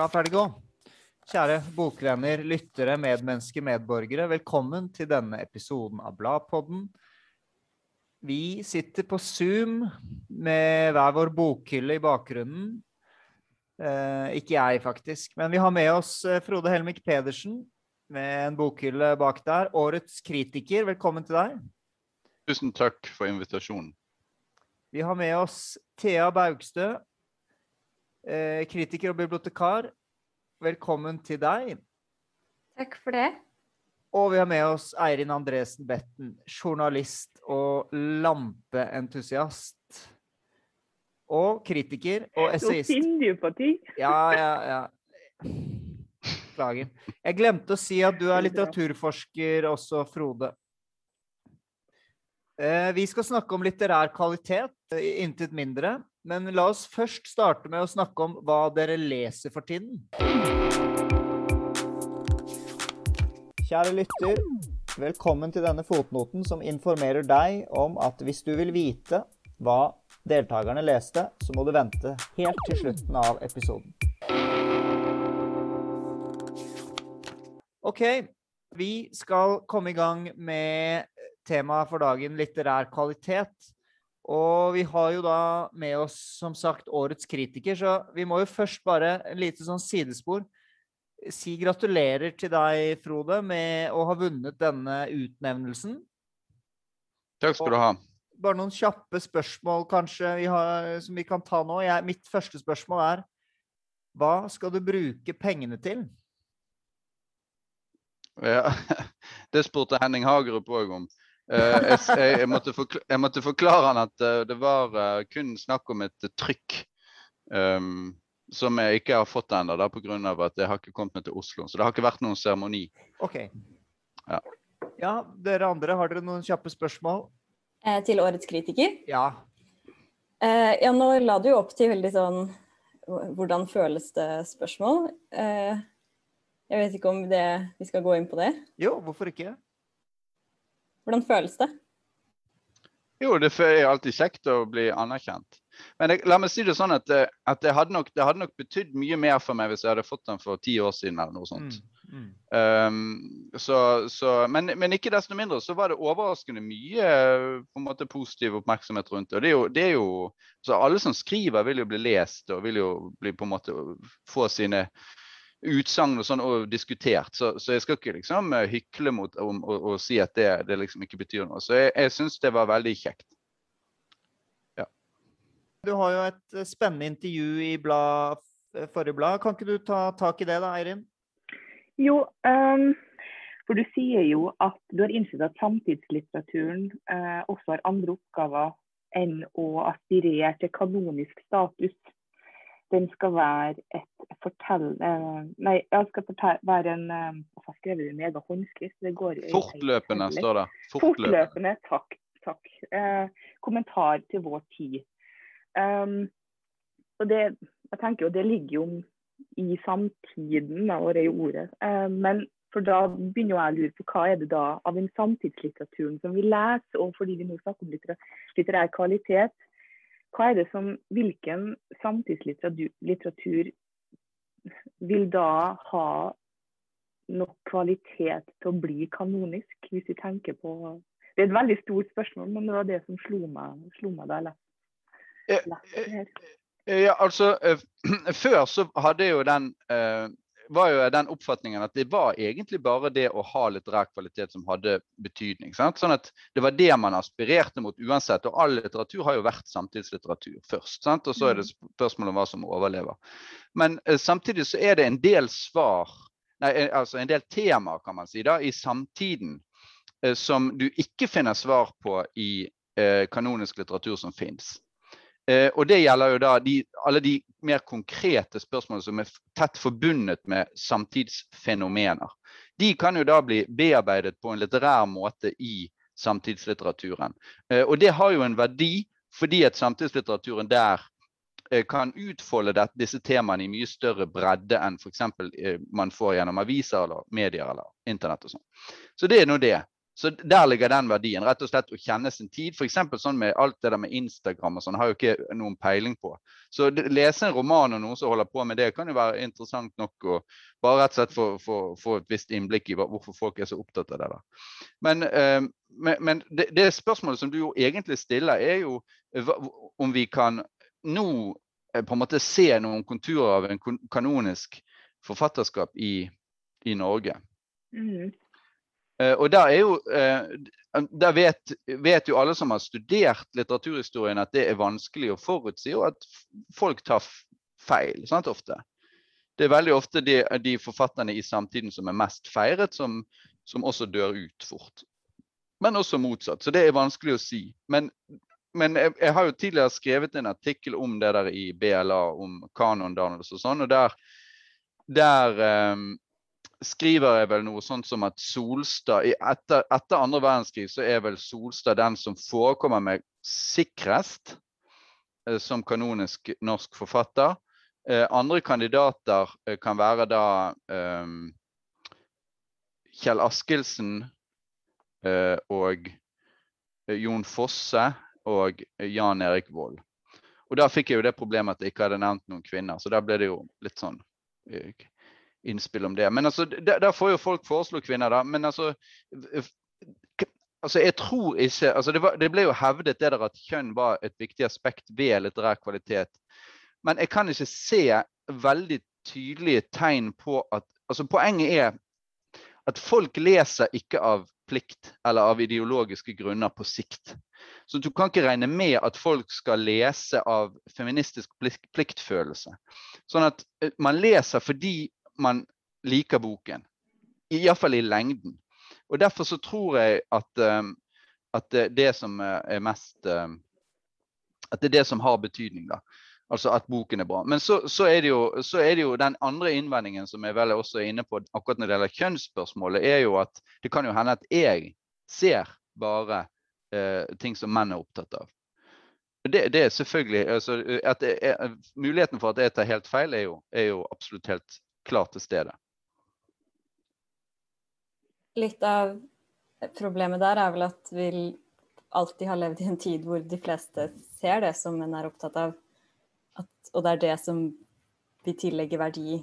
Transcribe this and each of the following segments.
Klar, ferdig, gå. Kjære bokvenner, lyttere, medmennesker, medborgere. Velkommen til denne episoden av Bladpodden. Vi sitter på Zoom med hver vår bokhylle i bakgrunnen. Eh, ikke jeg, faktisk. Men vi har med oss eh, Frode Helmik Pedersen med en bokhylle bak der. Årets kritiker, velkommen til deg. Tusen takk for invitasjonen. Vi har med oss Thea Baugstø, eh, kritiker og bibliotekar. Velkommen til deg. Takk for det. Og vi har med oss Eirin Andresen Betten, journalist og lampeentusiast. Og kritiker og Nå essayist. finner du på ting. Ja, ja, ja. Beklager. Jeg glemte å si at du er litteraturforsker også, Frode. Eh, Vi skal snakke om litterær kvalitet, eh, intet mindre. Men la oss først starte med å snakke om hva dere leser for tiden. Kjære lytter, velkommen til denne fotnoten som informerer deg om at hvis du vil vite hva deltakerne leste, så må du vente helt til slutten av episoden. Ok, vi skal komme i gang med temaet for dagen litterær kvalitet. Og vi har jo da med oss som sagt årets kritiker, så vi må jo først bare en lite sånn sidespor si gratulerer til deg, Frode, med å ha vunnet denne utnevnelsen. Takk skal du ha. Bare noen kjappe spørsmål kanskje vi har, som vi kan ta nå. Jeg, mitt første spørsmål er hva skal du bruke pengene til? Ja, det spurte Henning Hagerup òg om. Eh, Jeg, jeg, måtte jeg måtte forklare han at eh, det var eh, kun snakk om et trykk Um, som jeg ikke har fått ennå, pga. at jeg har ikke kommet meg til Oslo. Så det har ikke vært noen seremoni. OK. Ja. Ja, dere andre, har dere noen kjappe spørsmål? Eh, til årets kritiker. Ja. Eh, ja, nå la du jo opp til veldig sånn hvordan føles det spørsmål. Eh, jeg vet ikke om det, vi skal gå inn på det. Jo, hvorfor ikke? Hvordan føles det? Jo, det er alltid kjekt å bli anerkjent. Men jeg, la meg si det sånn at, eh, at det hadde nok, det hadde nok betydd mye mer for meg hvis jeg hadde fått den for ti år siden eller noe sånt. Mm, mm. Um, så, så, men, men ikke desto mindre så var det overraskende mye eh, på en måte positiv oppmerksomhet rundt det. Og det er jo, det er jo så Alle som skriver, vil jo bli lest og vil jo bli på en måte få sine utsagn og sånn og diskutert. Så, så jeg skal ikke liksom eh, hykle mot om, og, og si at det, det liksom ikke betyr noe. Så jeg, jeg syns det var veldig kjekt. Du har jo et eh, spennende intervju i blad, eh, forrige blad. Kan ikke du ta tak i det, da, Eirin? Jo, um, for du sier jo at du har innsett at samtidslitteraturen uh, også har andre oppgaver enn å aspirere til kanonisk status. Den skal være et fortell... Eh, nei, den skal fortell, være en eh, Jeg har skrevet det i egen håndskrift. Det går Fortløpende, i står det. Fortløpende, takk. takk. Eh, kommentar til vår tid. Um, og det, jeg tenker jo det ligger jo i samtiden, da, og det er jo ordet. Eh, men for da begynner jeg å lure på hva er det da av den samtidslitteraturen som vi leser, og fordi vi nå snakker om litterær kvalitet, hva er det som, hvilken samtidslitteratur vil da ha nok kvalitet til å bli kanonisk, hvis vi tenker på Det er et veldig stort spørsmål, men det var det som slo meg, slo meg da jeg leste det her. Ja, altså eh, Før så hadde jo den eh, var jo den oppfatningen at det var egentlig bare det å ha litterær kvalitet som hadde betydning. Sant? Sånn at Det var det man aspirerte mot uansett. Og all litteratur har jo vært samtidslitteratur først. Sant? Og så er det spørsmålet om hva som overlever. Men eh, samtidig så er det en del svar, nei, eh, altså en del temaer kan man si da, i samtiden eh, som du ikke finner svar på i eh, kanonisk litteratur som fins. Eh, og det gjelder jo da de, alle de mer konkrete spørsmålene som er tett forbundet med samtidsfenomener. De kan jo da bli bearbeidet på en litterær måte i samtidslitteraturen. Eh, og det har jo en verdi fordi at samtidslitteraturen der eh, kan utfolde det, disse temaene i mye større bredde enn f.eks. Eh, man får gjennom aviser eller medier eller internett og sånn. Så det er nå det. Så der ligger den verdien. Rett og slett å kjenne sin tid. F.eks. sånn med alt det der med Instagram og sånn, har jo ikke noen peiling på. Så lese en roman og noen som holder på med det, kan jo være interessant nok å bare rett og slett få, et visst innblikk i hvorfor folk er så opptatt av det. da. Men, eh, men, men det, det, spørsmålet som du jo egentlig stiller, er jo om vi kan nå eh, på en måte se noen konturer av en kanonisk forfatterskap i, i Norge. Mm. Uh, og der, er jo, uh, der vet, vet, jo alle som har studert litteraturhistorien at det er vanskelig å forutsi, og at folk tar feil sant, ofte. Det er veldig ofte de, de, forfatterne i samtiden som er mest feiret, som, som, også dør ut fort. Men også motsatt. Så det er vanskelig å si. Men, men jeg, jeg, har jo tidligere skrevet en artikkel om det der i BLA, om kanondannelse og sånn. og der, der um, skriver jeg vel noe sånt som at Solstad etter, etter andre verdenskrig så er vel Solstad den som forekommer med sikrest eh, som kanonisk norsk forfatter. Eh, andre kandidater eh, kan være da um, Kjell Askildsen og Jon Fosse og Jan Erik Vold. Og da fikk jeg jo det problemet at jeg ikke hadde nevnt noen kvinner, så da ble det jo litt sånn innspill om det. Men altså, der, får jo folk foreslå kvinner, da. Men altså, altså jeg tror ikke altså det, var, det, ble jo hevdet det der at kjønn var et viktig aspekt ved litterær kvalitet. Men jeg kan ikke se veldig tydelige tegn på at altså Poenget er at folk leser ikke av plikt eller av ideologiske grunner på sikt. Så du kan ikke regne med at folk skal lese av feministisk pliktfølelse. Sånn at eh, man leser fordi man liker boken. Iallfall i lengden. Og Derfor så tror jeg at, um, at det som er mest um, At det er det som har betydning. da. Altså at boken er bra. Men så, så, er jo, så, er det jo, den andre innvendingen som jeg vel også er inne på akkurat når det gjelder kjønnsspørsmålet, er jo at det kan jo hende at jeg ser bare eh, ting som menn er opptatt av. Det, det er selvfølgelig, altså, er, Muligheten for at jeg tar helt feil, er jo, er jo absolutt helt klart til stede. Litt av problemet der er vel at vi alltid har levd i en tid hvor de fleste ser det som en er opptatt av, at, og det er det som vi tillegger verdi,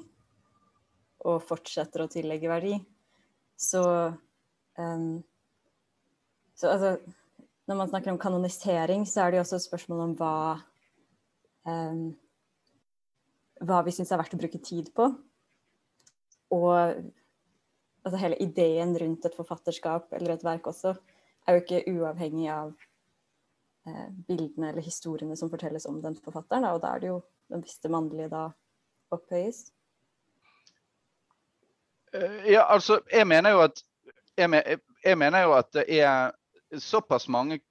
og fortsetter å tillegge verdi. Så, um, så altså, når man snakker om kanonisering, så er det jo også et spørsmål om hva um, hva vi syns er verdt å bruke tid på. Og altså hele ideen rundt et forfatterskap eller et verk også er jo ikke uavhengig av eh, bildene eller historiene som fortelles om den forfatteren. Da, og da er det jo den visste mannlige da opphøyes. Eh, ja, altså, jeg mener jo at jeg, jeg mener jo at det er såpass mange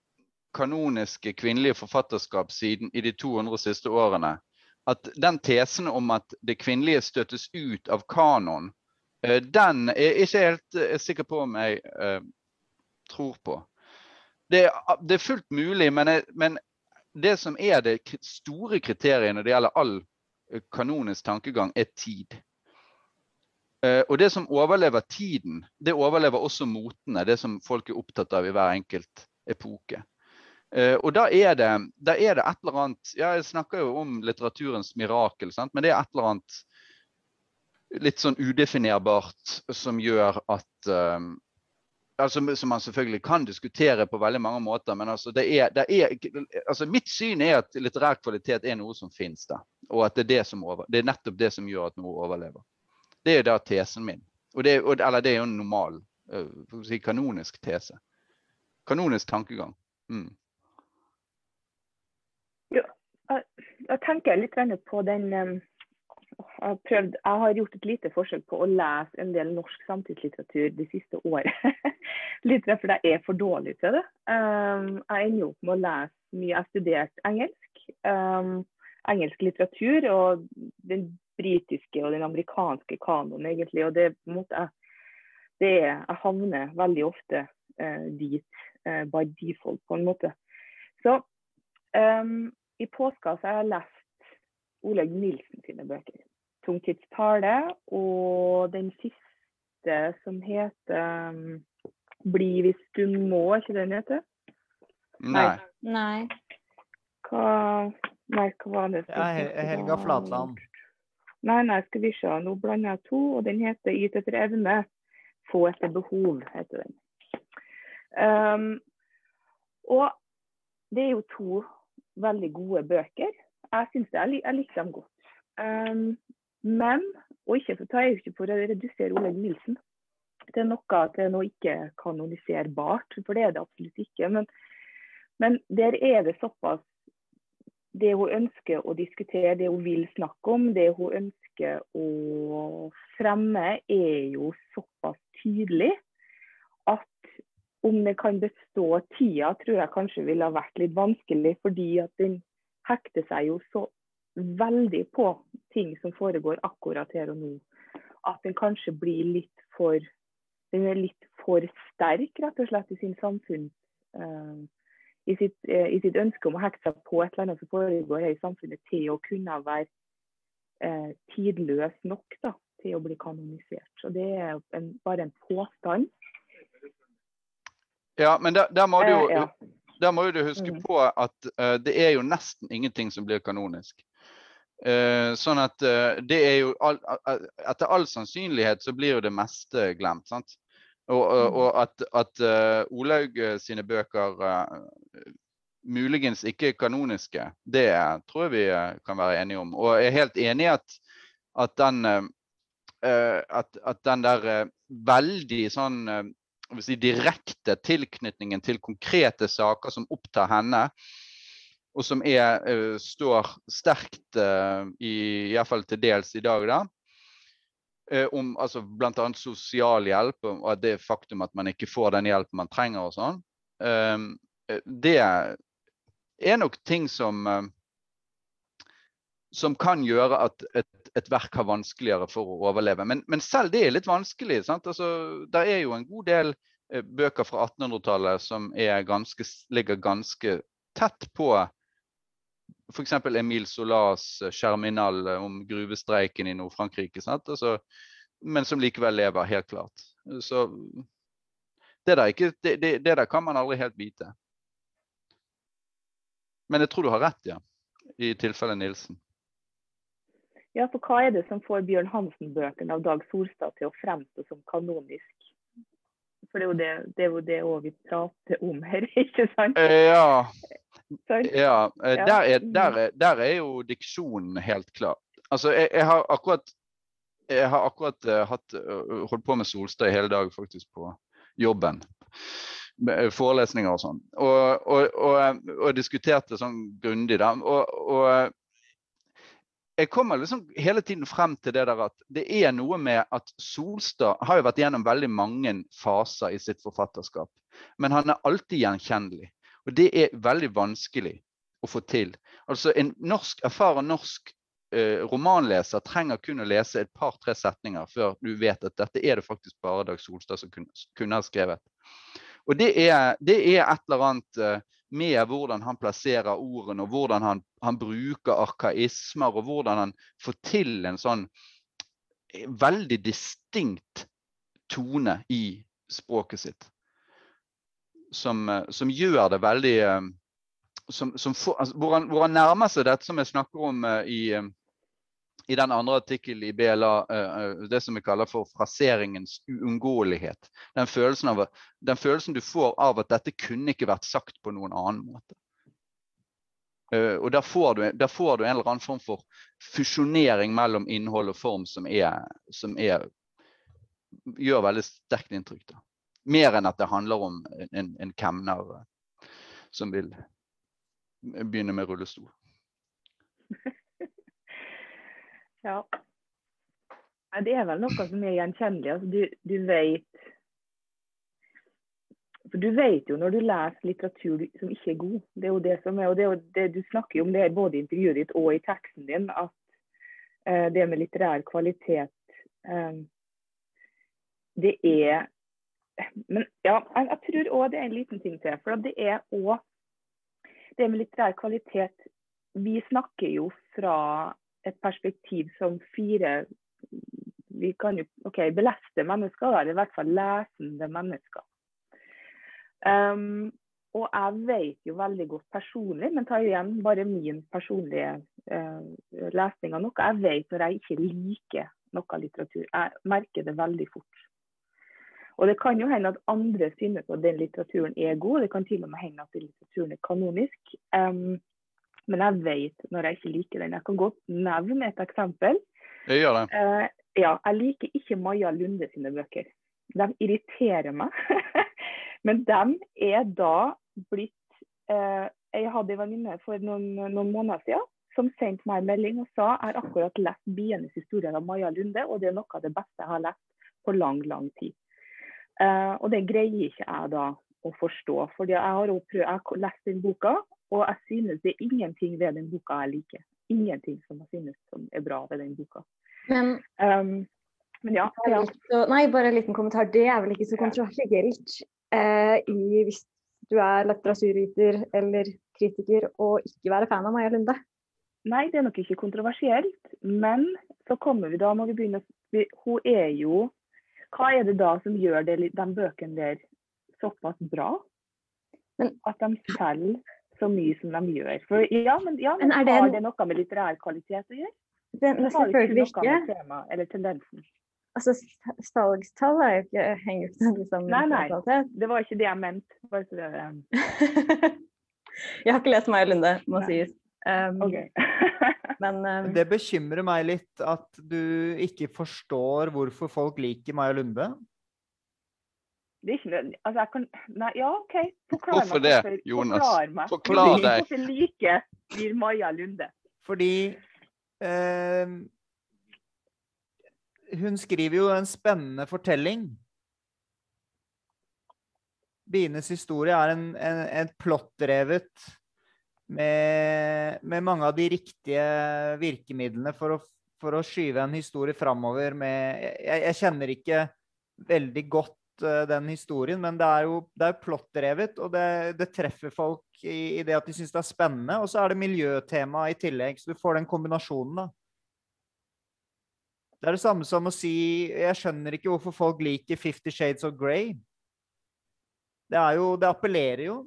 kanoniske kvinnelige forfatterskap siden i de 200 siste årene at den tesen om at det kvinnelige støtes ut av kanon, eh, den er ikke helt eh, sikker på om jeg uh, tror på. Det er, det er fullt mulig, men, jeg, men, det som er det store kriteriet når det gjelder all kanonisk tankegang, er tid. Uh, og det som overlever tiden, det overlever også motene. Det som folk er opptatt av i hver enkelt epoke. Uh, og da er, det, da er, det, et eller annet Jeg snakker jo om litteraturens mirakel, sant? men det er et eller annet litt sånn udefinerbart som gjør at um, altså, Som man selvfølgelig kan diskutere på veldig mange måter. Men altså, det er, det er, altså, mitt syn er at litterær kvalitet er noe som finnes. da, Og at det er, det, som over, det er nettopp det som gjør at noe overlever. Det er da tesen min. Og det, eller det er jo en normal, uh, si, kanonisk tese. Kanonisk tankegang. Mm. Jeg tenker litt på den jeg har, prøvd, jeg har gjort et lite forsøk på å lese en del norsk samtidslitteratur de siste årene. litt fordi jeg er for dårlig til det. Jeg ender opp med å lese mye. Jeg har studert engelsk. Engelsk litteratur og den britiske og den amerikanske kanoen, egentlig. Og det måte det er, Jeg havner veldig ofte uh, dit uh, by default, på en måte. Så um, i påska så har jeg lest Olaug Nilsen sine bøker. 'Tungtidstale' og den siste som heter um, 'Bli hvis du må', er ikke den heter? Nei. Nei. Hva Nei, hva var det? Ja, Hel- Helga Flatland. Nei, nei, skal vi se. Nå blander jeg to, og den heter 'Yt etter evne'. 'Få etter behov', heter den. Um, og det er jo to veldig gode bøker. Jeg syns jeg, jeg liker dem godt. Um, men, og ikke er jo ikke for å redusere Olaug Nilsen. Er noe at er noe ikke kanoniserbart, for det er det absolutt ikke. Men, men der er det såpass det hun ønsker å diskutere, det hun vil snakke om, det hun ønsker å fremme, er jo såpass tydelig om det kan bestå tida, tror jeg kanskje ville ha vært litt vanskelig, fordi at den hekter seg jo så veldig på ting som foregår akkurat her og nå, at den kanskje blir litt for den er litt for sterk, rett og slett, i sin samfunn. eh, i sitt, eh, i sitt ønske om å hekte seg på et eller annet som foregår her i samfunnet, til å kunne være eh, tidløs nok da, til å bli kanonisert. Så Det er en, bare en påstand. Ja, men der, der, må du jo, Eh, ja. der må du huske Mm. på at uh, det er jo nesten ingenting som blir kanonisk. Uh, sånn at uh, det er jo all, Etter all sannsynlighet så blir jo det meste glemt. sant? Og, og, Mm. og at, at Olaug sine bøker muligens ikke er kanoniske, det tror jeg vi kan være enige om. Og jeg er helt enig i at, at den at, at den der veldig sånn si, direkte tilknytningen til konkrete saker som opptar henne, og som er, uh, står sterkt uh, i, i hvert fall til dels i dag, da. Uh, om altså, bl.a. sosialhjelp og det faktum at man ikke får den hjelpen man trenger og sånn. eh, det er nok ting som som kan gjøre at et, et verk har vanskeligere for å overleve. Men, men selv det er litt vanskelig. sant? Altså, der er jo en god del eh, bøker fra 1800-tallet som ganske, ligger ganske tett på f.eks. Emil Solas eh, 'Germinal' eh, om gruvestreiken i Nord-Frankrike. Altså, men som likevel lever, helt klart. Så det der, ikke, det, det, det der kan man aldri helt vite. Men jeg tror du har rett, ja. I tilfelle Nilsen. Ja, for hva er det som får Bjørn Hansen-bøkene av Dag Solstad til å fremstå som kanonisk? For det er jo det, det, er det også vi prater om her, ikke sant? Eh, Ja, ja. eh, Der, er, der, er, der er jo diksjonen helt klar. Altså, jeg, jeg har akkurat jeg har akkurat eh, hatt, holdt på med Solstad hele dag faktisk på jobben. Forelesninger og sånn. Og, og, og, og diskuterte sånn grundig, da. Og jeg kommer liksom hele tiden frem til det der at det er noe med at Solstad har jo vært gjennom veldig mange faser i sitt forfatterskap. Men han er alltid gjenkjennelig. Og det er veldig vanskelig å få til. Altså En norsk, erfaren norsk eh, romanleser trenger kun å lese et par-tre setninger før du vet at dette er det faktisk bare Dag Solstad som kunne, kunne ha skrevet. Og det er, det er et eller annet eh, med hvordan han plasserer ordene, og hvordan han, han bruker arkaismer, og hvordan han får til en sånn eh, veldig distinkt tone i språket sitt. Som, eh, som gjør det veldig eh, som, som for, altså, hvor, han, hvor han nærmer seg dette som jeg snakker om i, i den andre artikkelen i BLA, eh, eh, det som vi kaller for fraseringens uunngåelighet. Den følelsen, den følelsen du får av at dette kunne ikke vært sagt på noen annen måte. Eh, og der får, du, der får du en eller annen form for fusjonering mellom innhold og form som, er, som er, gjør veldig sterkt inntrykk. Da. Mer enn at det handler om en, en kemner som vil begynne med rullestol. Ja. Det er vel noe som er gjenkjennelig. Altså, du, du vet For du vet jo når du leser litteratur som ikke er god. Det er jo det som er, og det er jo det du snakker om det både i intervjuet ditt og i teksten din, at uh, det med litterær kvalitet um, Det er Men ja, jeg, jeg tror òg det er en liten ting til. For det er òg det med litterær kvalitet Vi snakker jo fra et perspektiv som fire vi kan jo, ok, beleste mennesker, eller i hvert fall lesende mennesker. Um, og jeg vet jo veldig godt personlig, men tar igjen bare min personlige uh, lesning av noe. Jeg vet når jeg ikke liker noe litteratur. Jeg merker det veldig fort. Og det kan jo hende at andre synes at den litteraturen er god, det kan til og med hende at den litteraturen er kanonisk. Um, men jeg vet når jeg ikke liker den. Jeg kan godt nevne et eksempel. Jeg gjør det. Uh, ja, jeg liker ikke Maja Lunde sine bøker. De irriterer meg. men de er da blitt uh, Jeg hadde en venninne for noen, noen, måneder siden som sendte meg en melding og sa jeg har akkurat lest 'Bienes historie' av Maja Lunde, og det er noe av det beste jeg har lest på lang, lang tid. Uh, og det greier ikke jeg da å forstå. fordi jeg har, prøvd, jeg har lest den boka, og jeg synes det er ingenting ved den boka jeg liker. Ingenting som jeg synes som er bra ved den boka. Men, um, men ja, ja. Så, nei, bare en liten kommentar. Det er vel ikke så kontroversielt eh, i, hvis du er litteraturviter eller kritiker og ikke være fan av Maja Lunde? Nei, det er nok ikke kontroversielt. Men så kommer vi da, må vi begynne Hun er jo hva er det da som gjør det, de bøkene der såpass bra? Men, at de selger så mye som de gjør. For, ja, men, ja, men, men det, har det noe med litterær kvalitet å gjøre? Det, det har ikke. Noe med tema, eller tendensen. Altså, Salgstall er jo ikke, henger ikke liksom, Nei, nei. Det var ikke det jeg mente. Bare så det, jeg har ikke lest Maja Lunde, må nei. sies. Um, okay. men um, Det bekymrer meg litt at du ikke forstår hvorfor folk liker Maja Lunde. Det er ikke noe Altså, jeg kan Nei, ja, OK. Forklar Hvorfor meg. det, Jonas? Forklar meg. Forklar Fordi, deg. Hvorfor liker blir Maja Lunde? Fordi eh, Hun skriver jo en spennende fortelling. Bienes historie er en, en, en plottdrevet med, med mange av de riktige virkemidlene for å, for å skyve en historie framover med jeg, jeg kjenner ikke veldig godt den historien, men det er jo det er plottdrevet, og det, det, treffer folk i, i, det at de syns det er spennende. Og så er det miljøtema i tillegg, så du får den kombinasjonen, da. Det er det samme som å si Jeg skjønner ikke hvorfor folk liker Fifty Shades of Grey. Det er jo Det appellerer jo.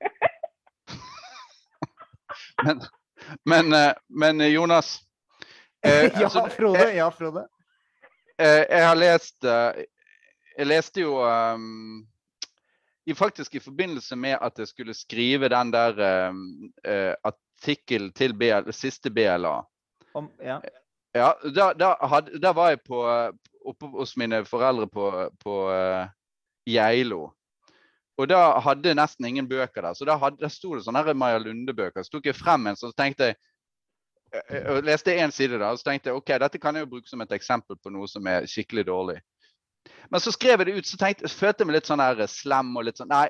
Men, men, eh, men Jonas eh, ja, altså, Frode. Ja, Frode. eh, jeg har lest eh, Jeg leste jo um, i, faktisk i forbindelse med at jeg skulle skrive den der um, uh, artikkelen til BL, siste BLA. Om, ja. Ja, da, da, had, da, var jeg på, oppe hos mine foreldre på, på uh, Geilo. Og da hadde jeg nesten ingen bøker der. Så da, hadde, da sto det sånne Maja Lunde-bøker. Så tok jeg frem en, så tenkte jeg og leste én side, da, og så tenkte jeg ok, dette kan jeg jo bruke som et eksempel på noe som er skikkelig dårlig. Men så skrev jeg det ut, så tenkte, følte jeg meg litt sånn her slem og litt sånn Nei,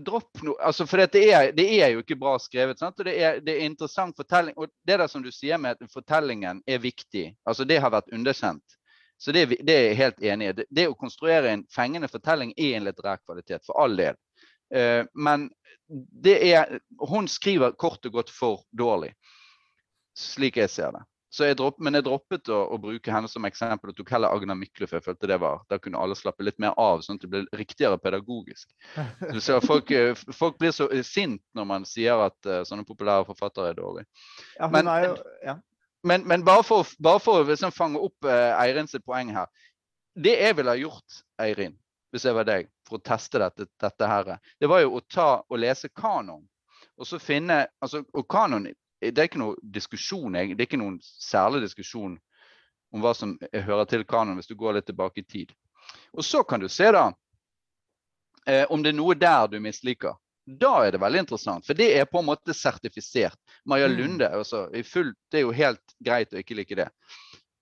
dropp noe. Altså, for det er, det er, jo ikke bra skrevet. Sant? Og det er, det er interessant fortelling. Og det der som du sier med at fortellingen er viktig, altså det har vært underkjent. Så det, det er jeg helt enig i. Det, å konstruere en fengende fortelling er en litterær kvalitet, for all del. Uh, men det er Hun skriver kort og godt for dårlig, slik jeg ser det. Jeg dropp, men jeg droppet å, å, bruke henne som eksempel og tok heller Agnar Mykle, for jeg følte det var, da kunne alle slappe litt mer av, sånn at det ble riktigere pedagogisk. Så folk, folk, blir så sint når man sier at uh, sånne populære forfattere er dårlige. Ja, men, er jo, ja. men, men, bare for, bare for å liksom fange opp uh, Eirin sitt poeng her. Det jeg ville ha gjort, Eirin, hvis jeg var deg, for å teste dette, dette her, det var jo å ta og lese kanon. Og så finne, altså, og kanon det er ikke noe diskusjon, det er ikke noen særlig diskusjon om hva som hører til kanon, hvis du går litt tilbake i tid. Og så kan du se da eh, om det er noe der du misliker. Da er det veldig interessant, for det er på en måte sertifisert. Maja Lunde altså, full, det er jo helt greit å ikke like det.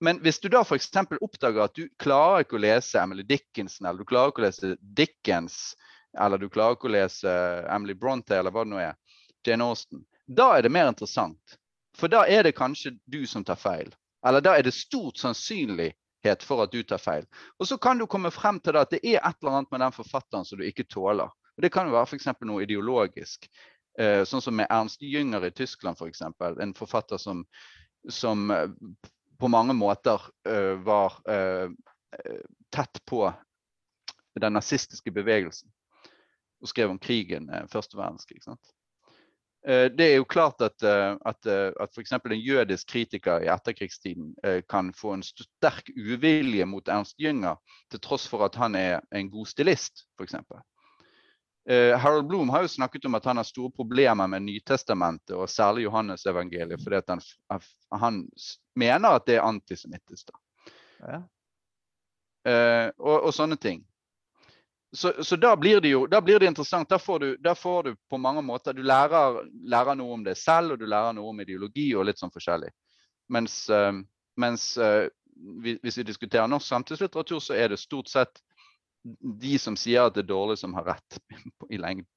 Men hvis du da f.eks. oppdager at du klarer ikke å lese Emily Dickinson, eller du klarer ikke å lese Dickens, eller du klarer ikke å lese Emily Bronte, eller hva det nå er, Jane Austen, da er det mer interessant. For da er det kanskje du som tar feil. Eller da er det stort sannsynlighet for at du tar feil. Og så kan du komme frem til at det er et eller annet med den forfatteren som du ikke tåler. Og Det kan jo være f.eks. noe ideologisk. Eh, sånn som med Ernst Jünger i Tyskland, f.eks. En forfatter som, som eh, på mange måter uh, var uh, tett på den nazistiske bevegelsen. og skrev om krigen første verdenskrig. sant? Eh, det er jo klart at, eh, at, eh, at f.eks. en jødisk kritiker i etterkrigstiden kan få en sterk uvilje mot Ernst Jünger, til tross for at han er en god stilist, f.eks. Harold Bloom har jo snakket om at han har store problemer med Nytestamentet, og særlig Johannesevangeliet, fordi han, han, mener at det er antisemittisk. Ja. og, og sånne ting så, så da blir det jo blir det interessant. Da får, du, da får du på mange måter Du lærer, lærer, noe om det selv, og du lærer noe om ideologi og litt sånn forskjellig. Mens, uh, mens uh, hvis vi diskuterer norsk samtidslitteratur, så er det stort sett de som sier at det er dårlig, som har rett i lengden.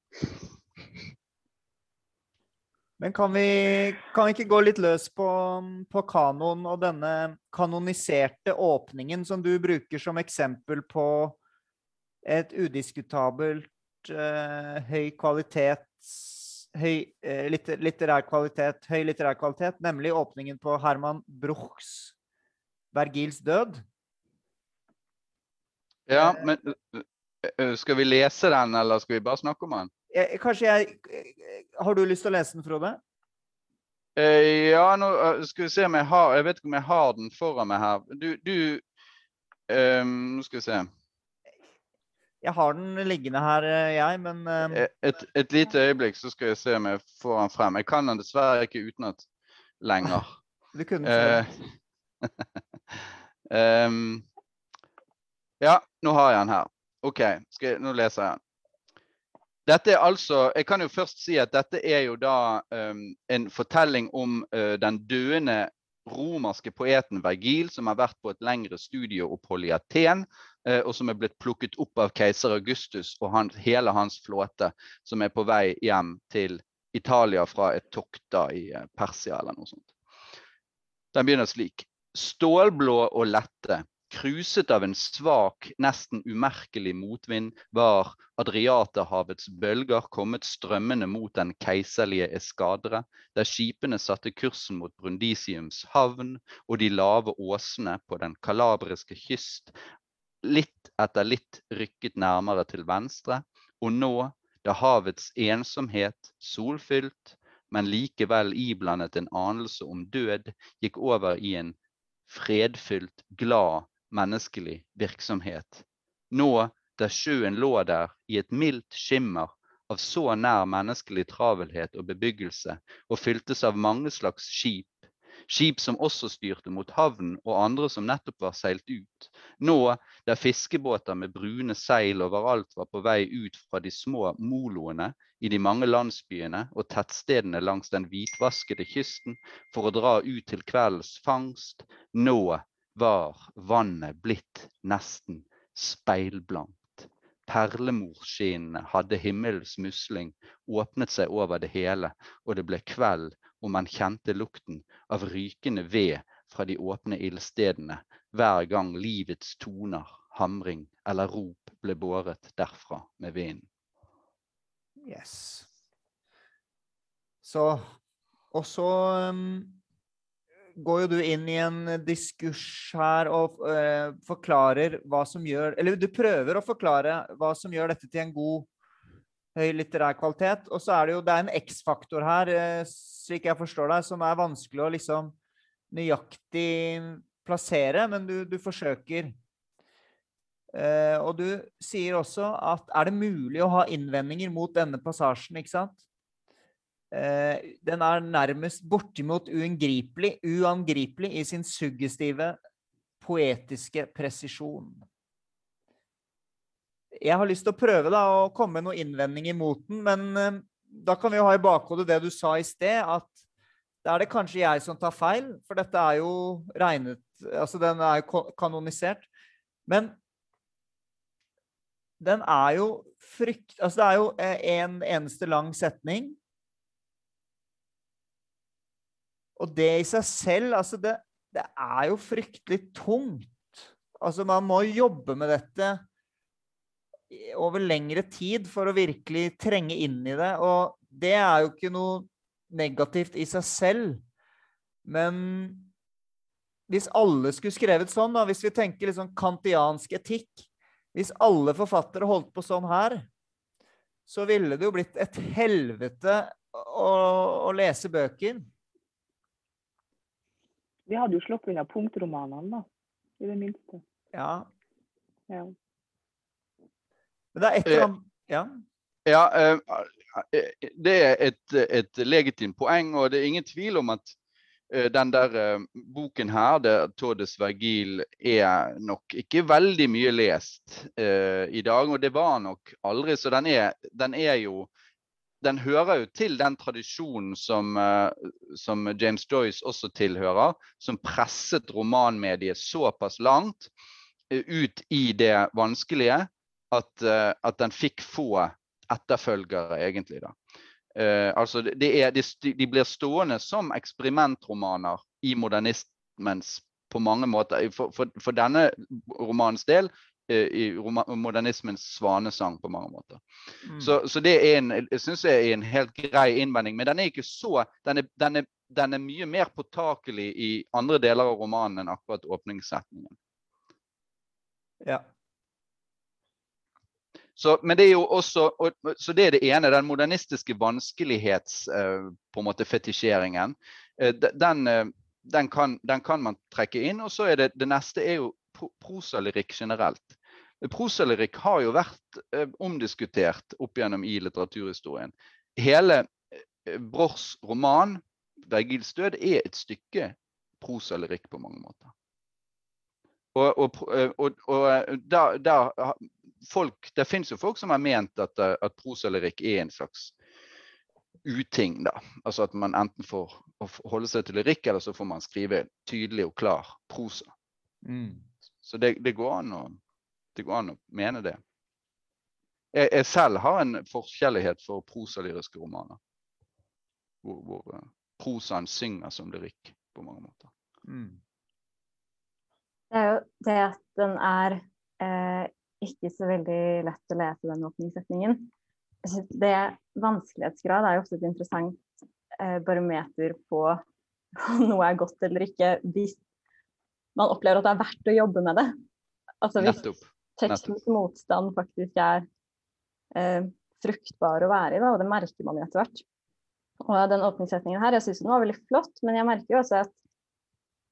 Men kan vi, kan vi, ikke gå litt løs på, på kanoen og denne kanoniserte åpningen som du bruker som eksempel på et udiskutabelt uh, høy kvalitet høy uh, litterær kvalitet, høy litterær kvalitet, nemlig åpningen på Herman Bruchs Vergils død. Ja, eh, men skal vi lese den, eller skal vi bare snakke om den? Kanskje jeg Har du lyst til å lese den, Frode? Ja, nå skal vi se om jeg har Jeg vet ikke om jeg har den foran meg her. Du, du um, Nå skal vi se. Jeg har den liggende her, eh, jeg, men uh... et, et, lite øyeblikk, så skal jeg se om jeg får den frem. Jeg kan den dessverre ikke utenat lenger. Du kunne uh, um, Ja, nå har jeg den her. OK, jeg, nå leser jeg den. Dette er altså, Jeg kan jo først si at dette er jo da um, en fortelling om uh, den døende romerske poeten Vergil, som har vært på et lengre studieopphold i Aten, Eh, og som er blitt plukket opp av keiser Augustus og han, hele hans flåte, som er på vei hjem til Italia fra et tokt i eh, Persia eller noe sånt. Den begynner slik. Stålblå og lette, kruset av en svak, nesten umerkelig motvind, var Adriaterhavets bølger kommet strømmende mot den keiserlige eskadre, der skipene satte kursen mot Brundisiums havn, og de lave åsene på den kalabriske kyst litt etter litt rykket nærmere til venstre, og nå, da havets ensomhet, solfylt, men likevel iblandet en anelse om død, gikk over i en fredfylt, glad, menneskelig virksomhet. Nå, da sjøen lå der i et mildt skimmer av så nær menneskelig travelhet og bebyggelse, og fyltes av mange slags skip, skip som også styrte mot havn, og andre som nettopp var seilt ut. Nå, der fiskebåter med brune seil overalt var på vei ut fra de små moloene i de mange landsbyene og tettstedene langs den hvitvaskede kysten for å dra ut til kveldens fangst, nå var vannet blitt nesten speilblankt. Perlemorskinnene hadde himmelens musling åpnet seg over det hele, og det ble kveld og man kjente lukten av rykende ved fra de åpne ildstedene hver gang livets toner, hamring eller rop ble båret derfra med vinden. Yes. Så Og så um, går jo du inn i en diskurs her og uh, forklarer hva som gjør Eller du prøver å forklare hva som gjør dette til en god høy litterær kvalitet. Og så er det jo det er en X-faktor her, eh, slik jeg forstår deg, som er vanskelig å liksom nøyaktig plassere, men du, du forsøker. Eh, og du sier også at er det mulig å ha innvendinger mot denne passasjen, ikke sant? Eh, den er nærmest bortimot uangripelig, uangripelig i sin suggestive, poetiske presisjon jeg har lyst til å prøve da, å komme med noen innvendinger mot den, men uh, da kan vi jo ha i bakhodet det du sa i sted, at da er det kanskje jeg som tar feil, for dette er jo regnet Altså, den er jo kanonisert. Men den er jo frykt... Altså, det er jo eh, en eneste lang setning. Og det i seg selv, altså det, det er jo fryktelig tungt. Altså, man må jobbe med dette over lengre tid for å virkelig trenge inn i det. Og det er jo ikke noe negativt i seg selv. Men hvis alle skulle skrevet sånn, da, hvis vi tenker liksom kantiansk etikk Hvis alle forfattere holdt på sånn her, så ville det jo blitt et helvete å, å lese bøker. Vi hadde jo sluppet unna punktromanene, da. I det minste. Ja. Ja. Men det er et eller annet Ja. Ja, eh, det er et, et legitimt poeng, og det er ingen tvil om at eh, den der eh, boken her, det, 'Todes Vergil', er nok ikke veldig mye lest uh, i dag. Og det var nok aldri, så den er, den er jo den hører jo til den tradisjonen som, som, James Joyce også tilhører, som presset romanmediet såpass langt ut i det vanskelige at, eh, at den fikk få etterfølgere, egentlig. da. Uh, altså det er, de, de, blir stående som eksperimentromaner i modernismens på mange måter. For, for, for denne romanens del eh, i modernismens svanesang på mange måter. Mm. Så, så, det er en, jeg synes jeg er en helt grei innvending. Men den er ikke så den er, den er, den er mye mer påtakelig i andre deler av romanen enn akkurat åpningssetningen. Ja. Så, men det er jo også, og, så det er det ene, den modernistiske vanskelighetsfetisjeringen. uh, en måte fetisjeringen. Uh, den, uh, den, kan, den, kan, man trekke inn. Og så er det, det neste er jo prosalyrikk generelt. Prosalyrikk har jo vært omdiskutert opp gjennom i litteraturhistorien. Hele Brochs roman 'Vergils død' er et stykke prosalyrikk på mange måter. Og, og, og, og da, da, folk, det fins jo folk som har ment at, eh, at prosalyrikk er en slags uting. da. Altså at man enten får holde seg til lyrikk, eller så får man skrive tydelig og klar prosa. Mm. Så det, det, går å, det, går an å, mene det. Jeg, jeg selv har en forskjellighet for prosalyriske romaner. Hvor, hvor uh, prosaen synger som lyrikk på mange måter. Mm. Det er jo det at den er eh, ikke så veldig lett å lese den åpningssetningen. Det vanskelighetsgrad er jo ofte et interessant eh, barometer på om noe er godt eller ikke, hvis man opplever at det er verdt å jobbe med det. Altså hvis tekstens motstand faktisk er eh, fruktbar å være i, da, og det merker man jo etter hvert. Og den åpningssetningen her, jeg syns den var veldig flott, men jeg merker jo også at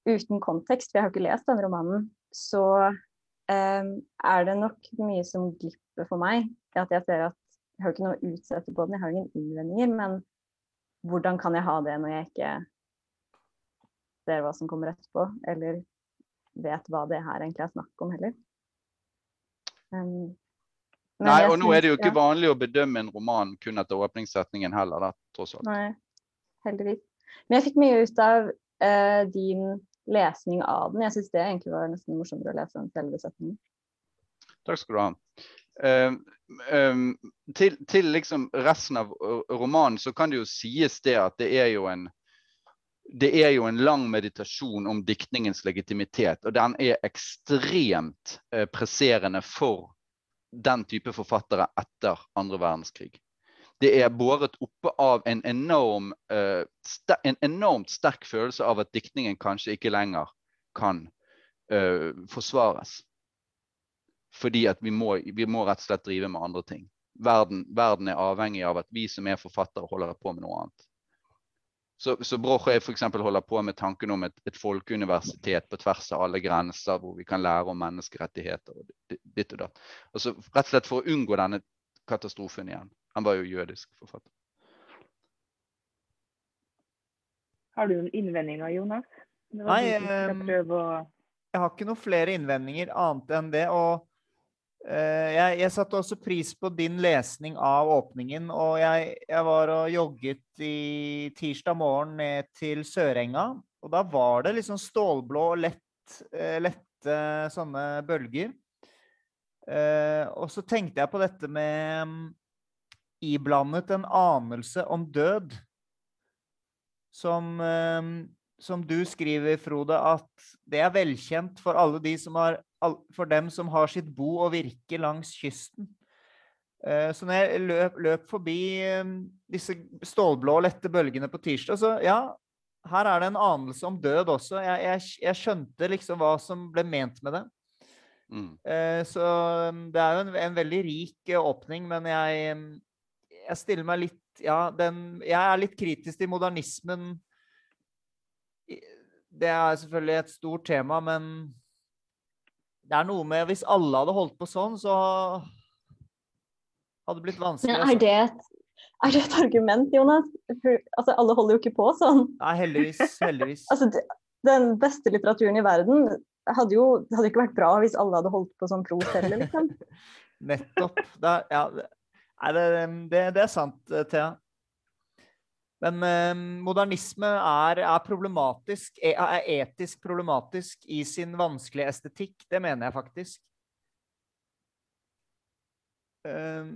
uten kontekst, for jeg har ikke lest den romanen, så er det nok mye som glipper for meg. At jeg ser at jeg har ikke noe å utsette på den, jeg har ingen innvendinger. Men hvordan kan jeg ha det når jeg ikke ser hva som kommer etterpå, eller vet hva det her egentlig er snakk om heller. Um, Nei, og nå er det jo ikke ja. vanlig å bedømme en roman kun etter åpningssetningen heller, da, tross alt. Nei, heldigvis. Men jeg fikk mye ut av uh, din lesning av den. Jeg syns det egentlig var nesten morsommere å lese enn selve setningen. Takk skal du ha. Uh, um, til, til liksom resten av romanen så kan det jo sies det at det er jo en det er jo en lang meditasjon om diktningens legitimitet, og den er ekstremt uh, presserende for den type forfattere etter andre verdenskrig det er båret oppe av en, enorm, uh, en enormt sterk følelse av at diktningen kanskje ikke lenger kan uh, forsvares. Fordi at vi må, vi må, rett og slett drive med andre ting. Verden, verden, er avhengig av at vi som er forfattere, holder på med noe annet. Så, så Broch og jeg f.eks. holder på med tanken om et, et folkeuniversitet på tvers av alle grenser, hvor vi kan lære om menneskerettigheter og ditt og datt. Altså, rett og slett for å unngå denne katastrofen igjen. Han var jo jødisk forfatter. Har du noen innvendinger, Jonas? Nei, jeg, å... jeg har ikke noen flere innvendinger annet enn det. Og uh, jeg, jeg, satte også pris på din lesning av åpningen. Og jeg, jeg var og jogget i tirsdag morgen ned til Sørenga. Og da var det liksom stålblå og lett, uh, lette sånne bølger. Uh, og så tenkte jeg på dette med iblandet en anelse om død. Som, ehm, som, du skriver, Frode, at det er velkjent for, alle de som har, for dem som har sitt bo og virke langs kysten. Eh, så når jeg løp, løp forbi ehm, disse stålblå, lette bølgene på tirsdag, så ja, her er det en anelse om død også. Jeg, jeg, jeg skjønte liksom hva som ble ment med det. Mm. Eh, så ehm, det er jo en, en veldig rik åpning, men jeg jeg stiller meg litt Ja, den Jeg er litt kritisk til modernismen. Det er selvfølgelig et stort tema, men det er noe med Hvis alle hadde holdt på sånn, så hadde det blitt vanskelig. Men er det, et, er det et argument, Jonas? For, altså, alle holder jo ikke på sånn. Nei, heldigvis. Heldigvis. Altså, det- den beste litteraturen i verden hadde jo det hadde ikke vært bra hvis alle hadde holdt på sånn pros heller, liksom. Nettopp. Det er, ja, nei, det, det, det er sant, eh, Thea. Men eh, modernisme er, er problematisk, er, er etisk problematisk i sin vanskelige estetikk. Det mener jeg faktisk. Eh,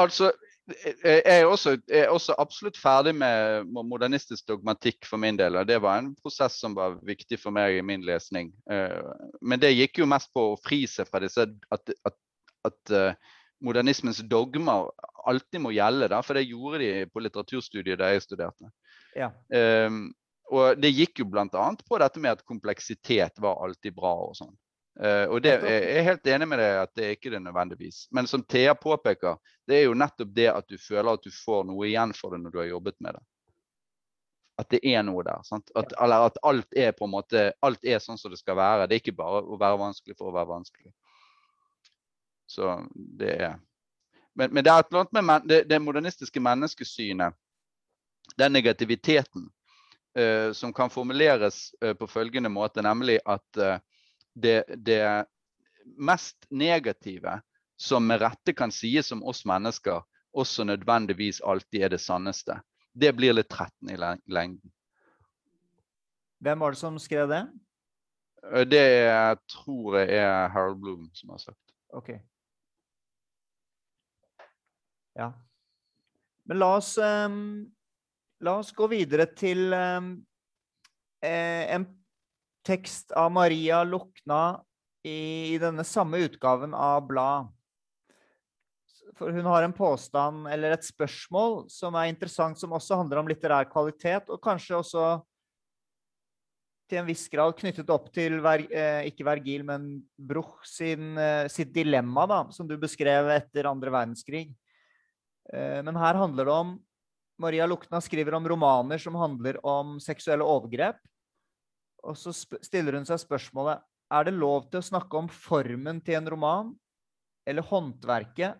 Altså, jeg jeg er også, jeg er også absolutt ferdig med modernistisk dogmatikk for min del. og Det var en prosess som var viktig for meg i min lesning. Eh, Men det gikk jo mest på å fri seg fra disse at, at, at eh, modernismens dogmer alltid må gjelde. Da, for det gjorde de på litteraturstudiet da jeg studerte. ja. Um, og det gikk jo bl.a. på dette med at kompleksitet var alltid bra og sånn. Uh, og det, jeg er helt enig med deg at det er ikke det nødvendigvis. Men som Thea påpeker, det er jo nettopp det at du føler at du får noe igjen for det når du har jobbet med det. At det er noe der. Sant? At, eller at alt er på en måte, alt er sånn som det skal være. Det er ikke bare å være vanskelig for å være vanskelig. Så det er Men, men det er et eller annet med men, det, det modernistiske menneskesynet, den negativiteten, uh, som kan formuleres uh, på følgende måte, nemlig at uh, det, det mest negative som med rette kan sies om oss mennesker, også nødvendigvis alltid er det sanneste. Det blir litt tretten i lengden. Hvem var det som skrev det? Det tror jeg er Harold Bloom som har sagt. OK. Ja. Men la oss, um, la oss gå videre til um, en tekst av Maria Lukna i, i denne samme utgaven av Blad. For hun har en påstand eller et spørsmål som er interessant, som også handler om litterær kvalitet, og kanskje også til en viss grad knyttet opp til eh, ikke Vergil, men Bruch sin, eh, sitt dilemma, da, som du beskrev etter andre verdenskrig. Eh, men her handler det om Maria Lukna skriver om romaner som handler om seksuelle overgrep. Og så stiller hun seg spørsmålet er det lov til å snakke om formen til en roman, eller håndverket,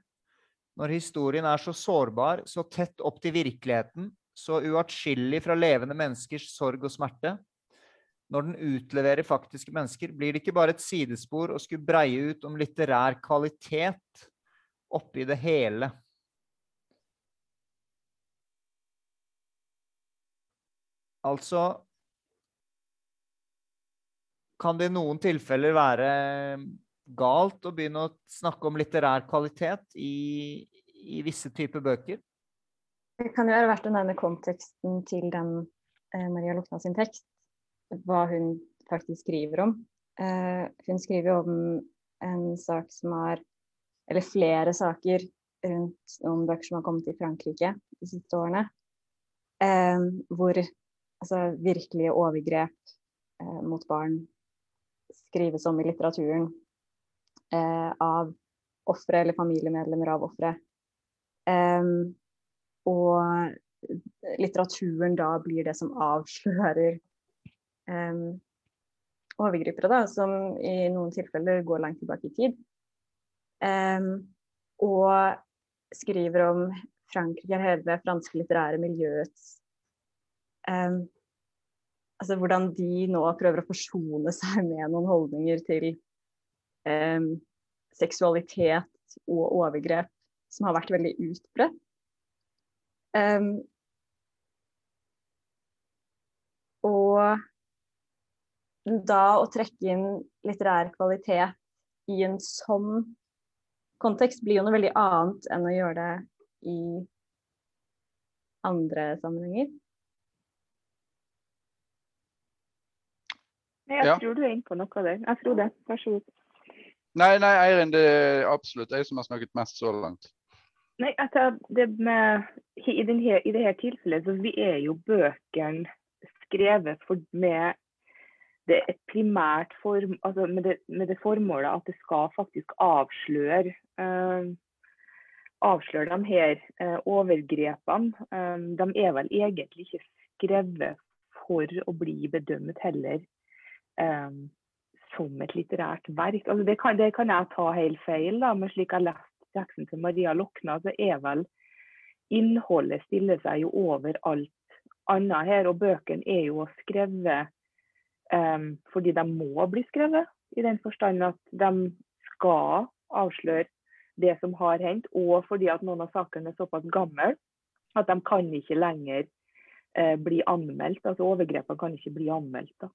når historien er så sårbar, så tett opp til virkeligheten, så uatskillig fra levende menneskers sorg og smerte? Når den utleverer faktiske mennesker, blir det ikke bare et sidespor å skulle breie ut om litterær kvalitet oppi det hele? Altså Kan det i noen tilfeller være galt å begynne å snakke om litterær kvalitet i, i visse typer bøker? Det kan jo være verdt å nevne konteksten til den eh, Maria Lukna sin tekst. Hva hun faktisk skriver om. Eh, hun skriver om en sak som har Eller flere saker rundt noen bøker som har kommet i Frankrike de siste årene. Eh, hvor altså, virkelige overgrep eh, mot barn skrives om i litteraturen eh, av ofre eller familiemedlemmer av ofre. Eh, og litteraturen da blir det som avslører overgripere, da, som i noen tilfeller går langt tilbake i tid. Og skriver om Frankrike, hele det franske litterære miljøets um, Altså hvordan de nå prøver å forsone seg med noen holdninger til um, seksualitet og overgrep som har vært veldig utbredt. Um, og da å trekke inn litterær kvalitet i en sånn kontekst blir jo noe veldig annet enn å gjøre det i andre sammenhenger. Jeg Ja. tror du er inne på noe der. Jeg tror det. Vær så god. Nei, nei, Eirin, det er absolutt jeg som har snakket mest så langt. Nei, altså, det med, i, den her, I dette tilfellet så vi er jo bøkene skrevet for, med det et primært form, altså med, det, med det formålet at det skal faktisk avsløre eh, avsløre de her eh, overgrepene. Um, de er vel egentlig ikke skrevet for å bli bedømt heller um, som et litterært verk. Altså, det, kan, det, kan, jeg ta helt feil, da, men slik jeg har lest teksten til Maria Lokna, så er vel innholdet stiller seg jo over alt annet her. Og bøkene er jo skrevet um, fordi de må bli skrevet, i den forstand at de skal avsløre det som har hendt, og fordi at noen av sakene er såpass gamle at de kan ikke lenger eh, bli anmeldt. altså Overgrepene kan ikke bli anmeldt. da.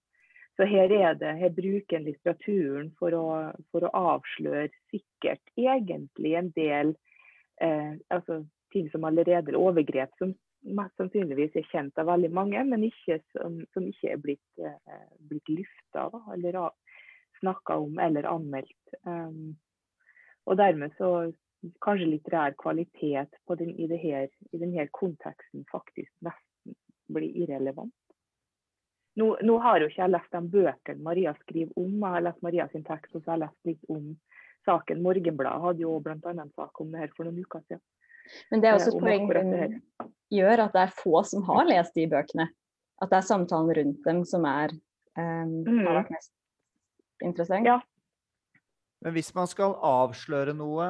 Så her, er det, her bruker en litteraturen for å, for å avsløre sikkert egentlig en del eh, altså, ting som allerede er overgrep som mest sannsynligvis er kjent av veldig mange, men ikke, som, som ikke er blitt, eh, blitt lufta eller snakka om eller anmeldt. Um, og dermed så kanskje litterær kvalitet den, i, denne konteksten faktisk nesten blir irrelevant. Nå, nå har jo ikke jeg lest de bøkene Maria skriver om, jeg har lest Maria sin tekst og så har jeg lest litt om saken. Morgenbladet hadde jo bl.a. en sak om det her for noen uker siden. Men det er også et poeng som gjør at det er få som har lest de bøkene. At det er samtalen rundt dem som er, um, har mm. vært mest interessant. Ja, men hvis man skal avsløre noe,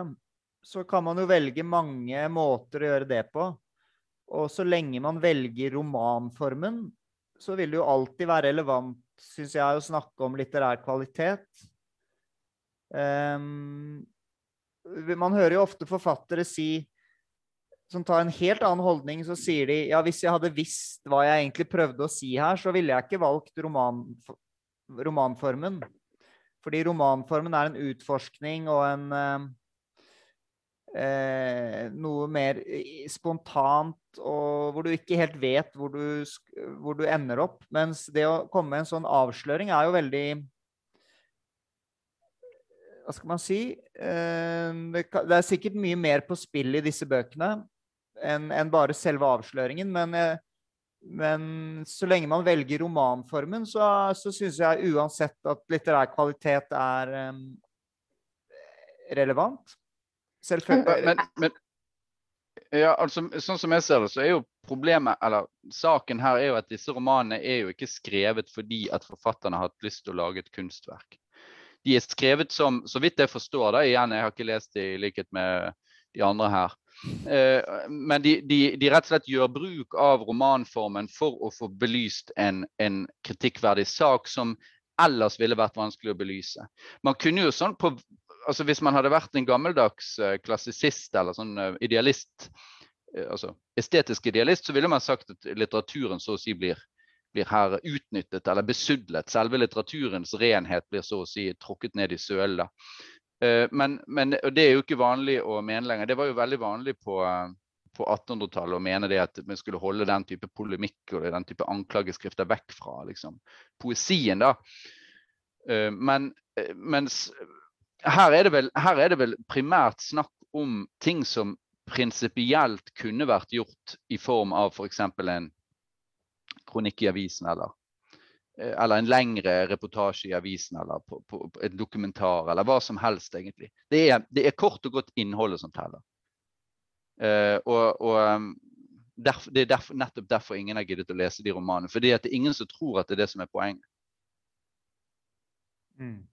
så kan man jo velge mange måter å gjøre det på. Og så lenge man velger romanformen, så vil det jo alltid være relevant, syns jeg, å snakke om litterær kvalitet. Um, man hører jo ofte forfattere si som tar en helt annen holdning, så sier de ja, hvis jeg hadde visst hva jeg egentlig prøvde å si her, så ville jeg ikke valgt roman, romanformen. Fordi romanformen er en utforskning og en eh, eh, Noe mer spontant, og hvor du ikke helt vet hvor du, hvor du, ender opp. Mens det å komme med en sånn avsløring er jo veldig Hva skal man si? Eh, det, er sikkert mye mer på spill i disse bøkene enn en bare selve avsløringen. Men eh, men så lenge man velger romanformen, så, så syns jeg uansett at litterær kvalitet er um, relevant. Selvfølgelig. Men, men, ja, altså, sånn som jeg ser det, så er jo problemet, eller saken her er jo at disse romanene er jo ikke skrevet fordi at forfatterne har hatt lyst til å lage et kunstverk. De er skrevet som, så vidt jeg forstår, da, igjen, jeg har ikke lest det i likhet med de andre her, Eh, men de, de, de, rett og slett gjør bruk av romanformen for å få belyst en, en, kritikkverdig sak som ellers ville vært vanskelig å belyse. Man kunne jo sånn på, altså Hvis man hadde vært en gammeldags uh, klassisist eller sånn uh, idealist, uh, altså estetisk idealist, så ville man sagt at litteraturen så å si blir, blir her utnyttet eller besudlet. Selve litteraturens renhet blir så å si tråkket ned i søla. Eh, men, men, det er jo ikke vanlig å mene lenger. Det var jo veldig vanlig på, på 1800-tallet å mene det at vi skulle holde den type polemikk og den type anklageskrifter vekk fra liksom, poesien. da. Eh, men eh, mens her er, vel, her er, det vel, primært snakk om ting som prinsipielt kunne vært gjort i form av f.eks. For en kronikk i avisen eller Eh, eller en lengre reportasje i avisen eller på, på, på et dokumentar eller hva som helst, egentlig. Det er, det er kort og godt innholdet som teller. Uh, og, og um, derf, Det er derf, nettopp derfor ingen har giddet å lese de romanene. For det er ingen som tror at det er det som er poenget. Mm.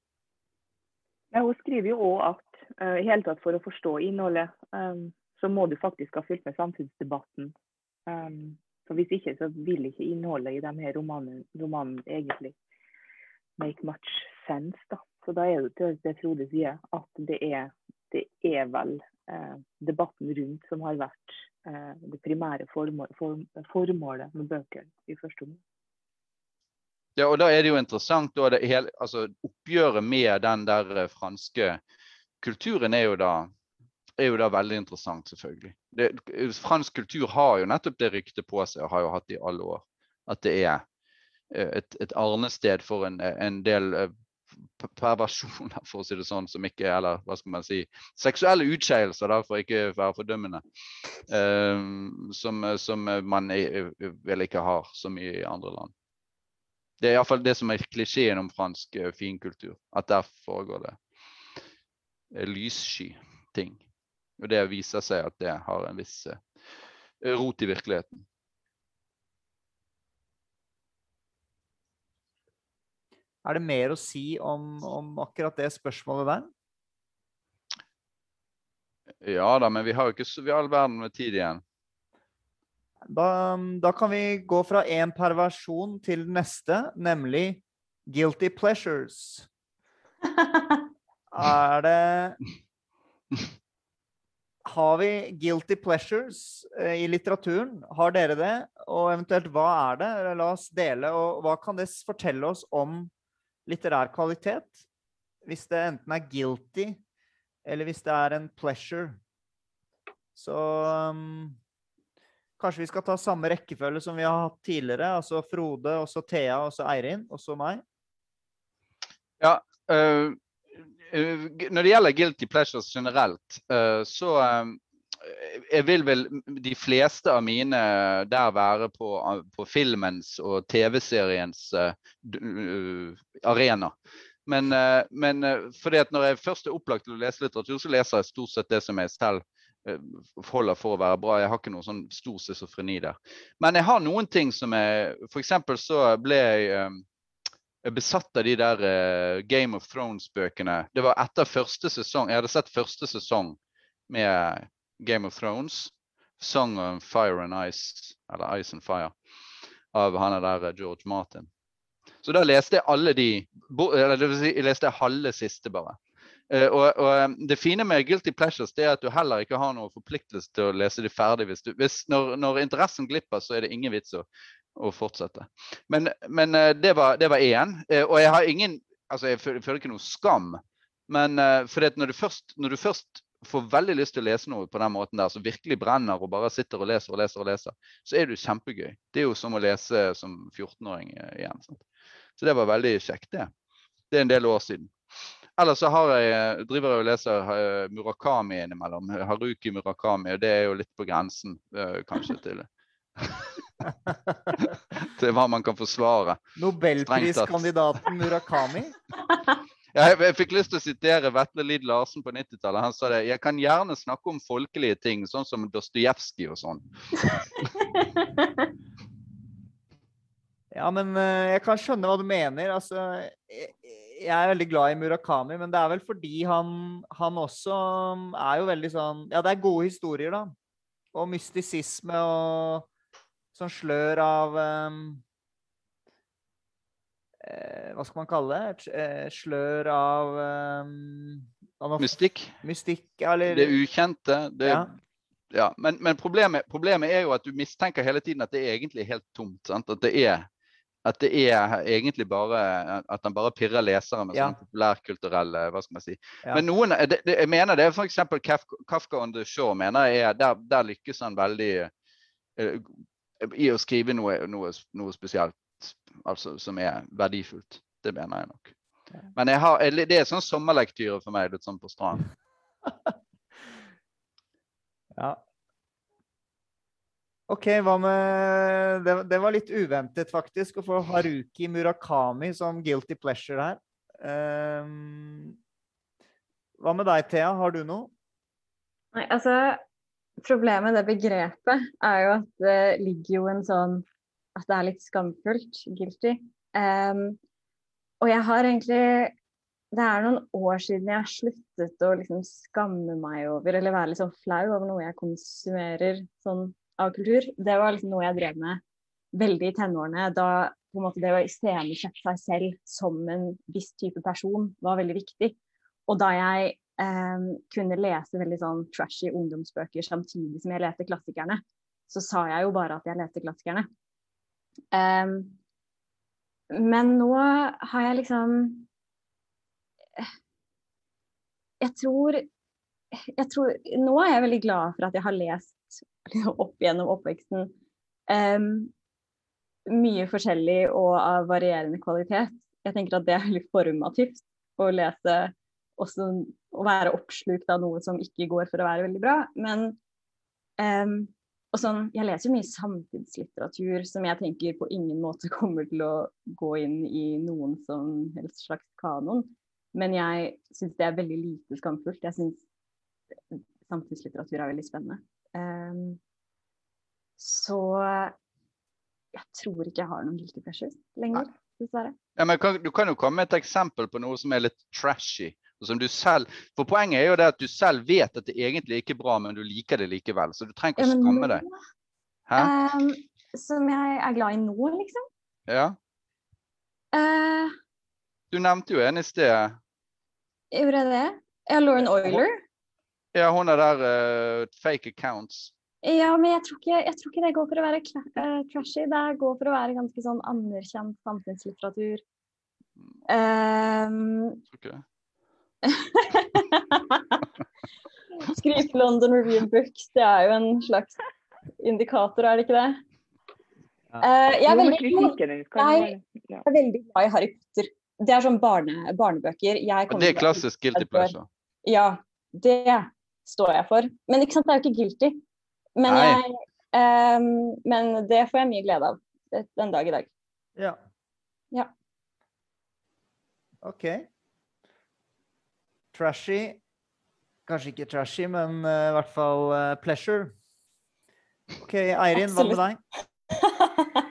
Ja, hun skriver jo òg at uh, i hele tatt for å forstå innholdet, um, så må du faktisk ha fulgt med samfunnsdebatten. Um, for Hvis ikke så vil ikke innholdet i de her romanene, romanen egentlig make much sense. da. Så da er det til det Frode sier, at det er, det er vel eh, debatten rundt som har vært eh, det primære formål, form, formålet med bøkene i første omgang. Ja, og da er det jo interessant da, det hele, altså, Oppgjøret med den der eh, franske kulturen er jo da er jo da veldig interessant, selvfølgelig. Det, fransk kultur har jo nettopp det ryktet på seg, og har jo hatt det i alle år. At det er eh, et, et arnested for en, en del eh, perversjoner, for å si det sånn, som ikke Eller hva skal man si Seksuelle utskeielser, for ikke å være fordømmende. Um, som, som, man vel ikke har så mye i andre land. Det er iallfall det som er klisjeen om fransk finkultur. At der foregår det lyssky ting. og det viser seg at det har en viss eh, rot i virkeligheten. Er det mer å si om, om akkurat det spørsmålet der? Ja da, men vi har jo ikke så vi har all verden med tid igjen. Da, da kan vi gå fra én perversjon til neste, nemlig guilty pleasures. Er det Har vi guilty pleasures eh, i litteraturen? Har dere det? Og eventuelt hva er det? La oss dele. Og hva kan det fortelle oss om litterær kvalitet? Hvis det enten er guilty, eller hvis det er en pleasure. Så um, kanskje vi skal ta samme rekkefølge som vi har hatt tidligere. Altså Frode, og så Thea, og så Eirin, og så meg. Ja, øh, når det gjelder guilty pleasures generelt, øh, så øh, jeg vil vel de fleste av mine der være på, på filmens og TV-seriens arena. Men, men fordi at når jeg først er opplagt til å lese litteratur, så leser jeg stort sett det som jeg selv holder for å være bra. Jeg har ikke noe sånn stor schizofreni der. Men jeg har noen ting som jeg F.eks. så ble jeg besatt av de der Game of Thrones-bøkene. Det var etter første sesong. Jeg hadde sett første sesong med Game of Thrones. Song of Fire and Ice, eller Ice and Fire, av han der eh, George Martin. Så da leste jeg alle de eller det vil si, Jeg leste halve siste, bare. Uh, og, og, eh, Det fine med Guilty Pleasures det er at du heller ikke har noen forpliktelse til å lese de ferdig. Hvis du, hvis, når, når, interessen glipper, så er det ingen vits å, å fortsette. Men, men uh, det var én. Uh, og jeg har ingen altså jeg føler, ikke noe skam. Men for når du, først, når du først får veldig lyst til å lese noe på den måten der, som virkelig brenner og bare sitter og leser og leser, og leser, så er det jo kjempegøy. Det er jo som å lese som 14-åring eh, igjen. Sant? Så det var veldig kjekt, det. Det er en del år siden. Ellers så har jeg, eh, driver jeg og leser uh, Murakami innimellom. Haruki Murakami. Og det er jo litt på grensen, uh, kanskje, til til hva man kan forsvare. Nobelpriskandidaten Murakami? Jeg, jeg, fikk lyst til å sitere Vetle Lid Larsen på 90-tallet. Han sa det. Jeg kan gjerne snakke om folkelige ting, sånn som Dostojevskij og sånn. ja, men eh, jeg kan skjønne hva du mener. Altså, jeg, jeg er veldig glad i Murakami, men det er vel fordi han, han også er jo veldig sånn Ja, det er gode historier, da. Og mystisisme og sånn slør av um, Eh, hva skal man kalle det? Eh, slør av um, Mystikk? Mystikk, eller Det ukjente. Det, ja. ja. Men, men problemet, problemet, er jo at du mistenker hele tiden at det er egentlig helt tomt. Sant? At det er at det er egentlig bare at han bare pirrer lesere med ja. sånne populærkulturelle hva skal man si. Ja. Men noen, det, det, jeg mener det er f.eks. Kafka, Kafka on the Shore. mener jeg, der, der lykkes han veldig uh, i å skrive noe, noe, noe spesielt altså, som er verdifullt. Det mener jeg nok. Men jeg har, det er sånn sommerlektyre for meg, litt sånn på stranden. ja. OK, hva med det, det, var litt uventet, faktisk, å få Haruki Murakami som guilty pleasure her. Um, hva med deg, Thea? Har du noe? Nei, altså Problemet med det begrepet er jo at det ligger jo en sånn at det er litt skamfullt, guilty. Um, og jeg har egentlig Det er noen år siden jeg har sluttet å liksom skamme meg over, eller være litt sånn flau over noe jeg konsumerer sånn av kultur. Det var liksom noe jeg drev med veldig i tenårene. Da på en måte det å iscenesette seg selv som en viss type person var veldig viktig. Og da jeg eh, kunne lese veldig sånn trashy ungdomsbøker samtidig som jeg leste klassikerne, så sa jeg jo bare at jeg leste klassikerne. Um, men nå har jeg liksom Jeg tror, jeg tror Nå er jeg veldig glad for at jeg har lest opp gjennom oppveksten um, mye forskjellig og av varierende kvalitet. Jeg tenker at det er veldig formativt å lese også å være oppslukt av noe som ikke går for å være veldig bra. Men um, og sånn, Jeg leser mye samtidslitteratur som jeg tenker på ingen måte kommer til å gå inn i noen som helst slags kanon. Men jeg syns det er veldig lite skamfullt. Jeg syns samtidslitteratur er veldig spennende. Um, så jeg tror ikke jeg har noen guilty pleasures lenger, dessverre. Ja, men kan, du kan jo komme med et eksempel på noe som er litt trashy. og Som du selv, for Poenget er jo det at du selv vet at det egentlig ikke er bra, men du liker det likevel. Så du trenger ikke å skamme deg. Um, som jeg er glad i nå, liksom. Ja. Uh, Du nevnte jo en i sted. gjorde jeg det? Ja, Lauren Euler. Ja, hun er der uh, fake accounts. Ja, men jeg tror, ikke, jeg tror ikke det går for å være kla- eh, trashy. Det går for å være ganske sånn anerkjent samfunnslitteratur. Um, okay. Skriv til London Review Books, det er jo en slags indikator, er det ikke det? Ja. Eh, jeg, er veldig, ja. jeg er veldig glad i Harry Potter. Det er sånn barne, barnebøker. Jeg det er klassisk guilty pleasure. Ja, det står jeg for. Men ikke sant, det er jo ikke guilty. Men, jeg, um, men det får jeg mye glede av den dag i dag. Ja. Ja. OK. Trashy Kanskje ikke trashy, men eh, i hvert fall uh, pleasure. OK, Eirin, hva med deg?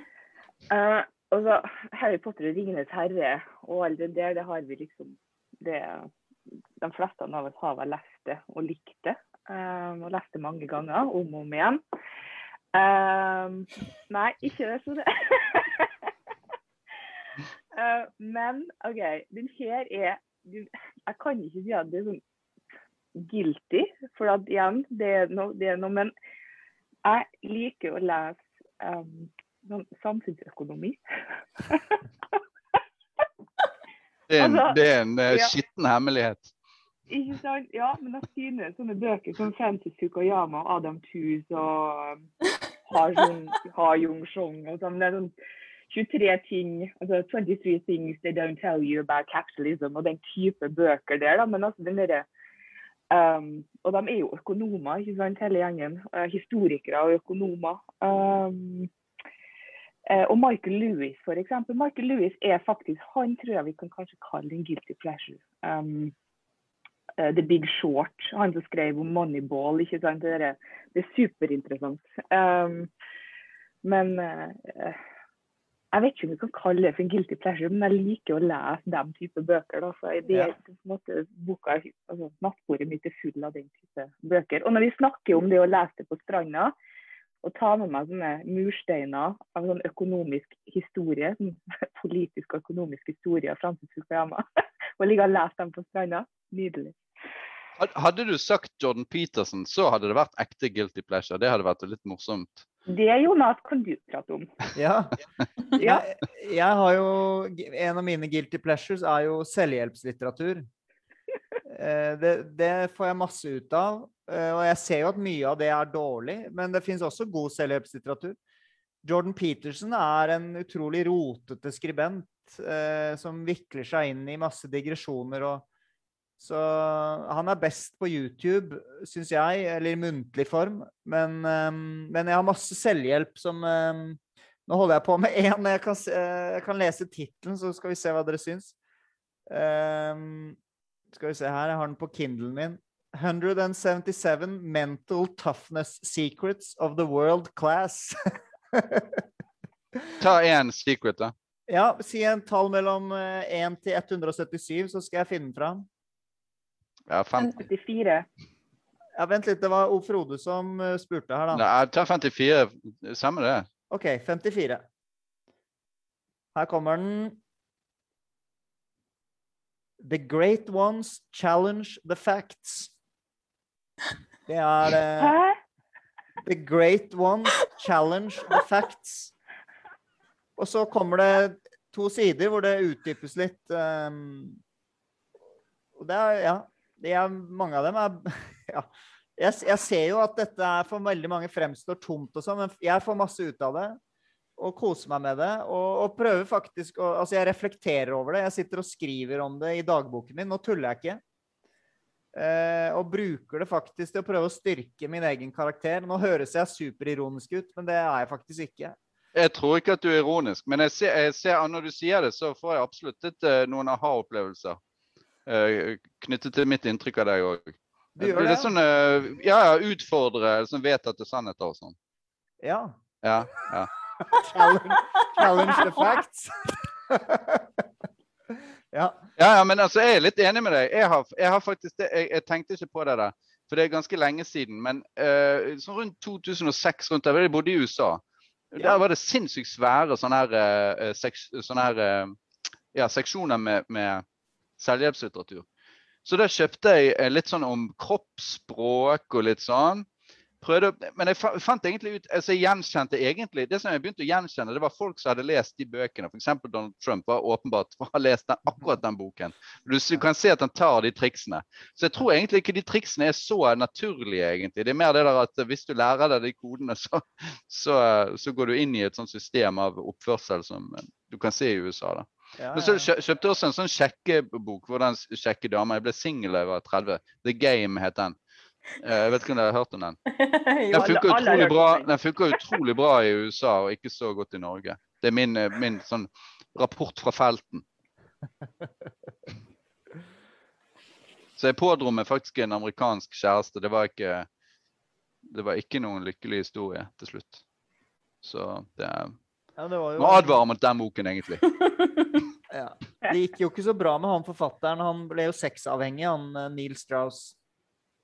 Eh, altså, Harry Potter og Ringenes herre og alt det der, det har vi liksom det, De fleste av oss har vel lest det og likt det. Um, og lest det mange ganger, om og om igjen. Um, nei, ikke det. Så det. uh, men OK, den her er Jeg kan ikke si at det er sånn guilty, for at igjen, det er noe, det er noe men jeg liker å lese um, samfunnsøkonomi. Er en, Altså, det er en eh, ja. skitten hemmelighet. Ikke sant? Ja, men jeg synes sånne bøker som Francis Fukuyama og Adam Tooze og Ha Jung, Chong og sånn. Det er sånn 23 ting, altså 23 things they don't tell you about capitalism og den type bøker der, da. Men altså den der, um, Og de er jo økonomer, ikke sant, hele gjengen. Uh, historikere og økonomer. Um, og Michael Lewis, for eksempel. Michael Lewis er faktisk Han tror jeg vi kan kanskje kalle en guilty pleasure. Um, uh, The Big Short, han som skrev om Moneyball. ikke sant? Det, er, det er superinteressant. Um, men uh, jeg vet ikke om vi kan kalle det for en guilty pleasure, men jeg liker å lese den type bøker. Da. Så det er på en måte boka, altså, Nattbordet mitt er full av den type bøker. Og når vi snakker om det å lese det på stranda, og ta med meg sånne mursteiner av sånn økonomisk historie, sånn politisk og økonomisk historie av Francis Fukuyama, og ligge og lese dem på stranda, nydelig. Hadde du sagt Jordan Peterson, så hadde det vært ekte guilty pleasure. Det hadde vært litt morsomt. Det, Jonas, kan du prate om. Ja. Ja. Jeg, jeg har jo En av mine guilty pleasures er jo selvhjelpslitteratur. Eh, Det, det får jeg masse ut av. eh, Og jeg ser jo at mye av det er dårlig, men det fins også god selvhjelpslitteratur. Jordan Peterson er en utrolig rotete skribent eh, som vikler seg inn i masse digresjoner og Så han er best på YouTube, syns jeg, eller i muntlig form. Men, men jeg har masse selvhjelp som Nå holder jeg på med én. Jeg, jeg kan lese tittelen, så skal vi se hva dere syns. Ehm, skal vi se her, jeg har den på Kindlen min. 177 Mental Toughness Secrets of the World Class. Ta én secret, da. ja, si en tall mellom eh, 1 til 177, så skal jeg finne den fram. Ja, 54. Ja, vent litt, det var O. Frode som eh, spurte her, da. Nei, ta 54. Samme det. OK, 54. Her kommer den. The great ones challenge the facts. Det er eh, Hæ? The great ones challenge the facts. Og så kommer det to sider hvor det utdypes litt. Um, og det er, ja det er, Mange av dem er ja. Jeg, jeg ser jo at dette er for veldig mange fremstår tomt og sånn, men jeg får masse ut av det. Og koser meg med det. Og, og prøver faktisk å Altså, jeg reflekterer over det. Jeg sitter og skriver om det i dagboken min. Nå tuller jeg ikke. Eh, og bruker det faktisk til å prøve å styrke min egen karakter. Nå høres jeg superironisk ut, men det er jeg faktisk ikke. Jeg tror ikke at du er ironisk, men jeg ser, jeg ser, når du sier det, så får jeg absolutt et, eh, noen aha-opplevelser. eh, knyttet til mitt inntrykk av deg òg. Du gjør det? litt sånn eh, ja, utfordre sånn vedtatte sannheter og sånn. Ja. Ja, ja. Challenge, challenge the facts. ja. Ja, ja, men altså, jeg er litt enig med deg. Jeg har, jeg har faktisk jeg, jeg tenkte ikke på det der, for det er ganske lenge siden. Men uh, sånn rundt 2006, rundt der, jeg bodde i USA. Ja. Der var det sinnssykt svære sånne her, uh, seks, sånne her uh, ja, seksjoner med, med selvhjelpslitteratur. Så da kjøpte jeg litt sånn om kroppsspråk og litt sånn. Prøvde, men jeg fant egentlig ut altså jeg gjenkjente egentlig, Det som jeg begynte å gjenkjenne, det var folk som hadde lest de bøkene. F.eks. Donald Trump var åpenbart for å ha lest den, akkurat den boken. Du du, kan se at han tar de triksene. Så jeg tror egentlig ikke de triksene er så naturlige, egentlig. Det er mer det der at hvis du lærer deg de kodene, så, så, så går du inn i et sånt system av oppførsel som du kan se i USA. da. Ja, Men så kjøpte jeg også en sånn sjekkebok. Hvordan sjekke damer. Jeg ble singel da jeg var 30. The Game het den. Eh, Jeg vet ikke om dere har hørt om den? Den funker utrolig bra, den. funker utrolig bra i USA og ikke så godt i Norge. Det er min, eh, min sånn rapport fra felten. Så jeg pådro meg faktisk en amerikansk kjæreste. Det var ikke, det var ikke noen lykkelig historie til slutt. Så det er ja, det var jo Må advare mot den boken, egentlig. Ja. Det gikk jo ikke så bra med han forfatteren. Han ble jo sexavhengig, han eh, Neil Strauss.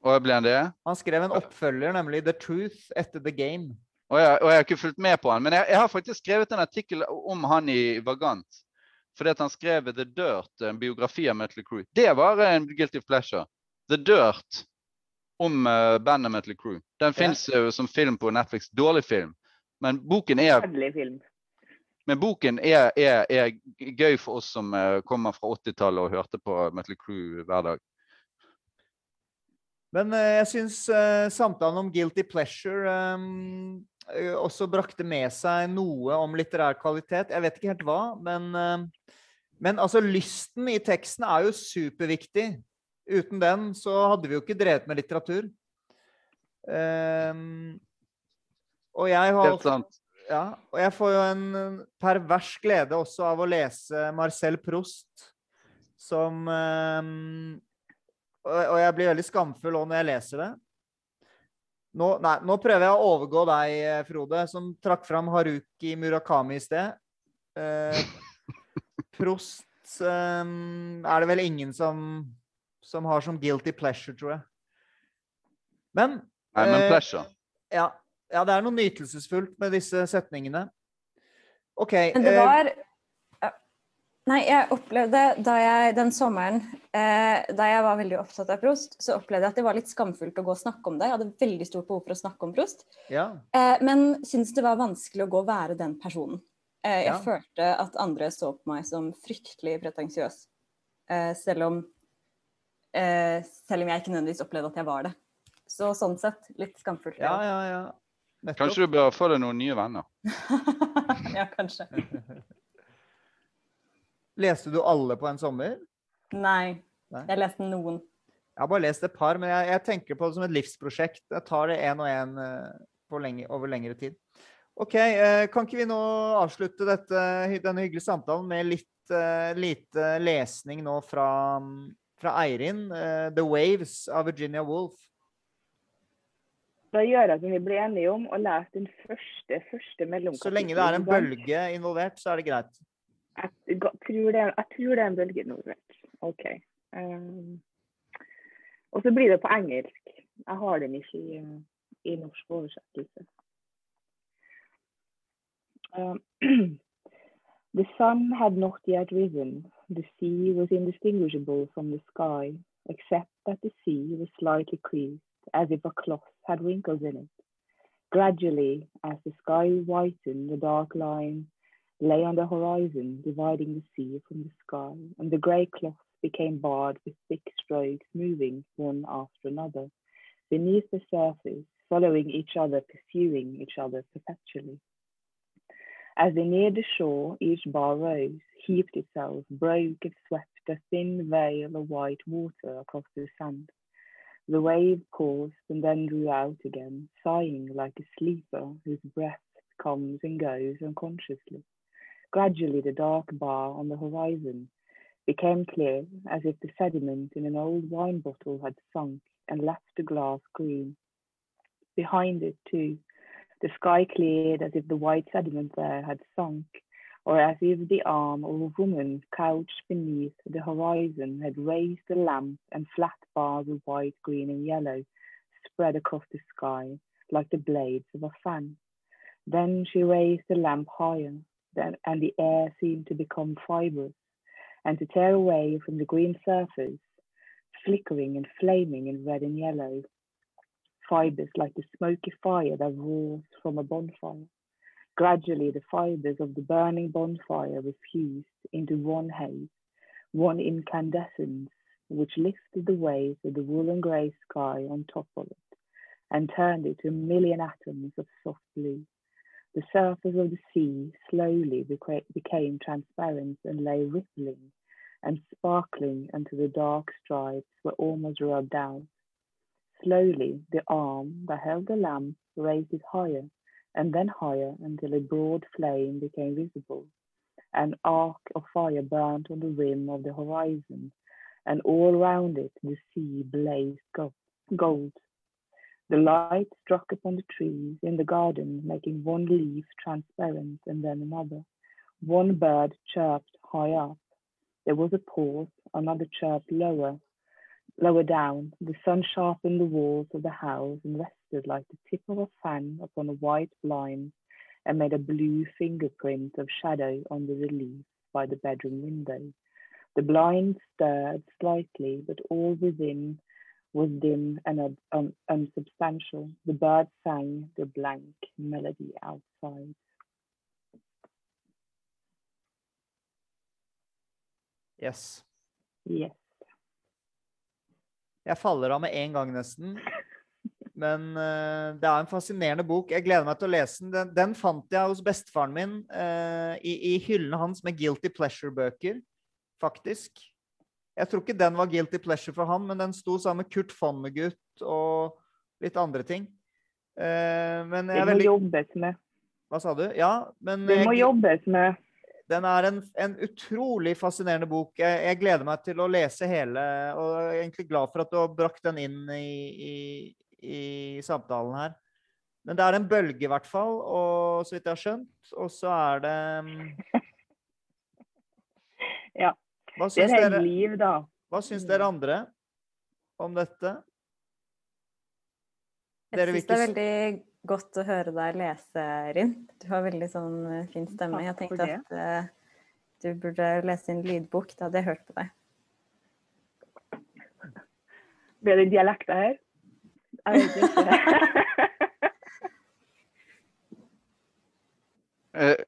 Og ble han det? Han skrev en oppfølger, nemlig The Truth, etter The Game. Og jeg, og jeg har ikke fulgt med på han, men jeg, jeg har faktisk skrevet en artikkel om han i Vagant. Fordi at han skrev The Dirt, en biografi av Metal Crew. Det var en guilty pleasure. The Dirt om uh, bandet Metal Crew. Den Ja. fins jo som film på Netflix. Dårlig film. Men boken er, film. men boken er, er, er gøy for oss som uh, kommer fra 80-tallet og hørte på Metal Crew hver dag. Men eh, jeg syns eh, samtalen om guilty pleasure eh, også brakte med seg noe om litterær kvalitet. Jeg vet ikke helt hva, men, men altså lysten i teksten er jo superviktig. Uten den så hadde vi jo ikke drevet med litteratur. Um, og jeg har Helt sant. ja, og jeg får jo en pervers glede også av å lese Marcel Proust, som ehm, og, jeg blir veldig skamfull også når jeg leser det. Nå, nei, nå prøver jeg å overgå deg, eh, Frode, som trakk fram Haruki Murakami i sted. Eh, Prost eh, er det vel ingen som, som har som guilty pleasure, tror jeg. Men Nei, men eh, pleasure. ja, ja, det er noe nytelsesfullt med disse setningene. OK. Men det eh, var. Nei, jeg opplevde da jeg den sommeren eh, da jeg var veldig opptatt av Prost, så opplevde jeg at det var litt skamfullt å gå og snakke om det. Jeg hadde veldig stort behov for å snakke om Prost, ja. eh, men syntes det var vanskelig å gå og være den personen. Eh, jeg Ja. følte at andre så på meg som fryktelig pretensiøs, eh, selv om eh, selv om jeg ikke nødvendigvis opplevde at jeg var det. Så sånn sett litt skamfullt. Ja, ja, ja. Nettopp. Kanskje du bør få deg noen nye venner. ja, kanskje. Leste du alle på en sommer? Nei. Nei. Jeg leste noen. Jeg har bare lest et par, men jeg, jeg tenker på det som et livsprosjekt. Jeg tar det én og én over lengre tid. OK, eh, kan ikke vi nå avslutte dette, denne hyggelige samtalen med litt eh, lite lesning nå fra, fra Eirin? eh, 'The Waves' av Virginia Woolf. Da gjør jeg som vi blir enige om, og leser den første, første mellomkapitlet. Så lenge det er en bølge involvert, så er det greit. Jeg, tror det, jeg tror det er en bølge involvert. OK. Um, og så blir det på engelsk. Jeg har den ikke i, i norsk oversettelse. Um, the sun had not yet risen. The sea was indistinguishable from the sky, except that the sea was slightly creased, as if a cloth had wrinkles in it. Gradually, as the sky whitened, the dark line lay on the horizon, dividing the sea from the sky, and the grey cloth became barred with thick strokes moving one after another, beneath the surface, following each other, pursuing each other perpetually. As they neared the shore, each bar rose, heaped itself, broke and swept a thin veil of white water across the sand. The wave paused and then drew out again, sighing like a sleeper whose breath comes and goes unconsciously. Gradually, the dark bar on the horizon became clear, as if the sediment in an old wine bottle had sunk and left the glass green. Behind it, too, the sky cleared as if the white sediment there had sunk, or as if the arm of a woman couched beneath the horizon had raised the lamp and flat bars of white, green, and yellow spread across the sky like the blades of a fan. Then she raised the lamp higher, then, and the air seemed to become fibrous and to tear away from the green surface, flickering and flaming in red and yellow, fibers like the smoky fire that roars from a bonfire. Gradually, the fibers of the burning bonfire were fused into one haze, one incandescence, which lifted the waves of the woolen grey sky on top of it and turned it to a million atoms of soft blue. The surface of the sea slowly became transparent and lay rippling and sparkling until the dark stripes were almost rubbed out. Slowly, the arm that held the lamp raised it higher and then higher until a broad flame became visible. An arc of fire burnt on the rim of the horizon, and all round it the sea blazed go- gold. The light struck upon the trees in the garden, making one leaf transparent and then another. One bird chirped high up. There was a pause, another chirped lower. Lower down, the sun sharpened the walls of the house and rested like the tip of a fan upon a white blind and made a blue fingerprint of shadow on the relief by the bedroom window. The blind stirred slightly, but all within was dim and un- unsubstantial. The bird sang the blank melody outside. Yes. Yes. Jeg faller av med en gang, nesten. Men uh, det er en fascinerende bok. Jeg gleder meg til å lese den. Den, den fant jeg hos bestefaren min uh, i, i hyllene hans med Guilty Pleasure-bøker, faktisk. Jeg tror ikke den var Guilty Pleasure for han, men den sto sammen med Kurt Vonnegut og litt andre ting. Eh, men jeg Det er må jobbes med. Hva sa du? Ja, men Det må jeg- jobbes med. den er en, en utrolig fascinerende bok. Jeg, jeg gleder meg til å lese hele, og jeg er egentlig glad for at du har brakt den inn i, i, i samtalen her. Men det er en bølge, i hvert fall, og så vidt jeg har skjønt. Og så er det mm, Ja. Hva Det syns er dere, liv, da. hva syns dere andre om dette? Jeg Dere syns det er veldig godt å høre deg lese, Rin. Du har veldig sånn eh, fin stemme. Jeg tenkte at uh, du burde lese inn lydbok. Da hadde jeg hørt på deg. Blir det dialekta her? Jeg vet ikke.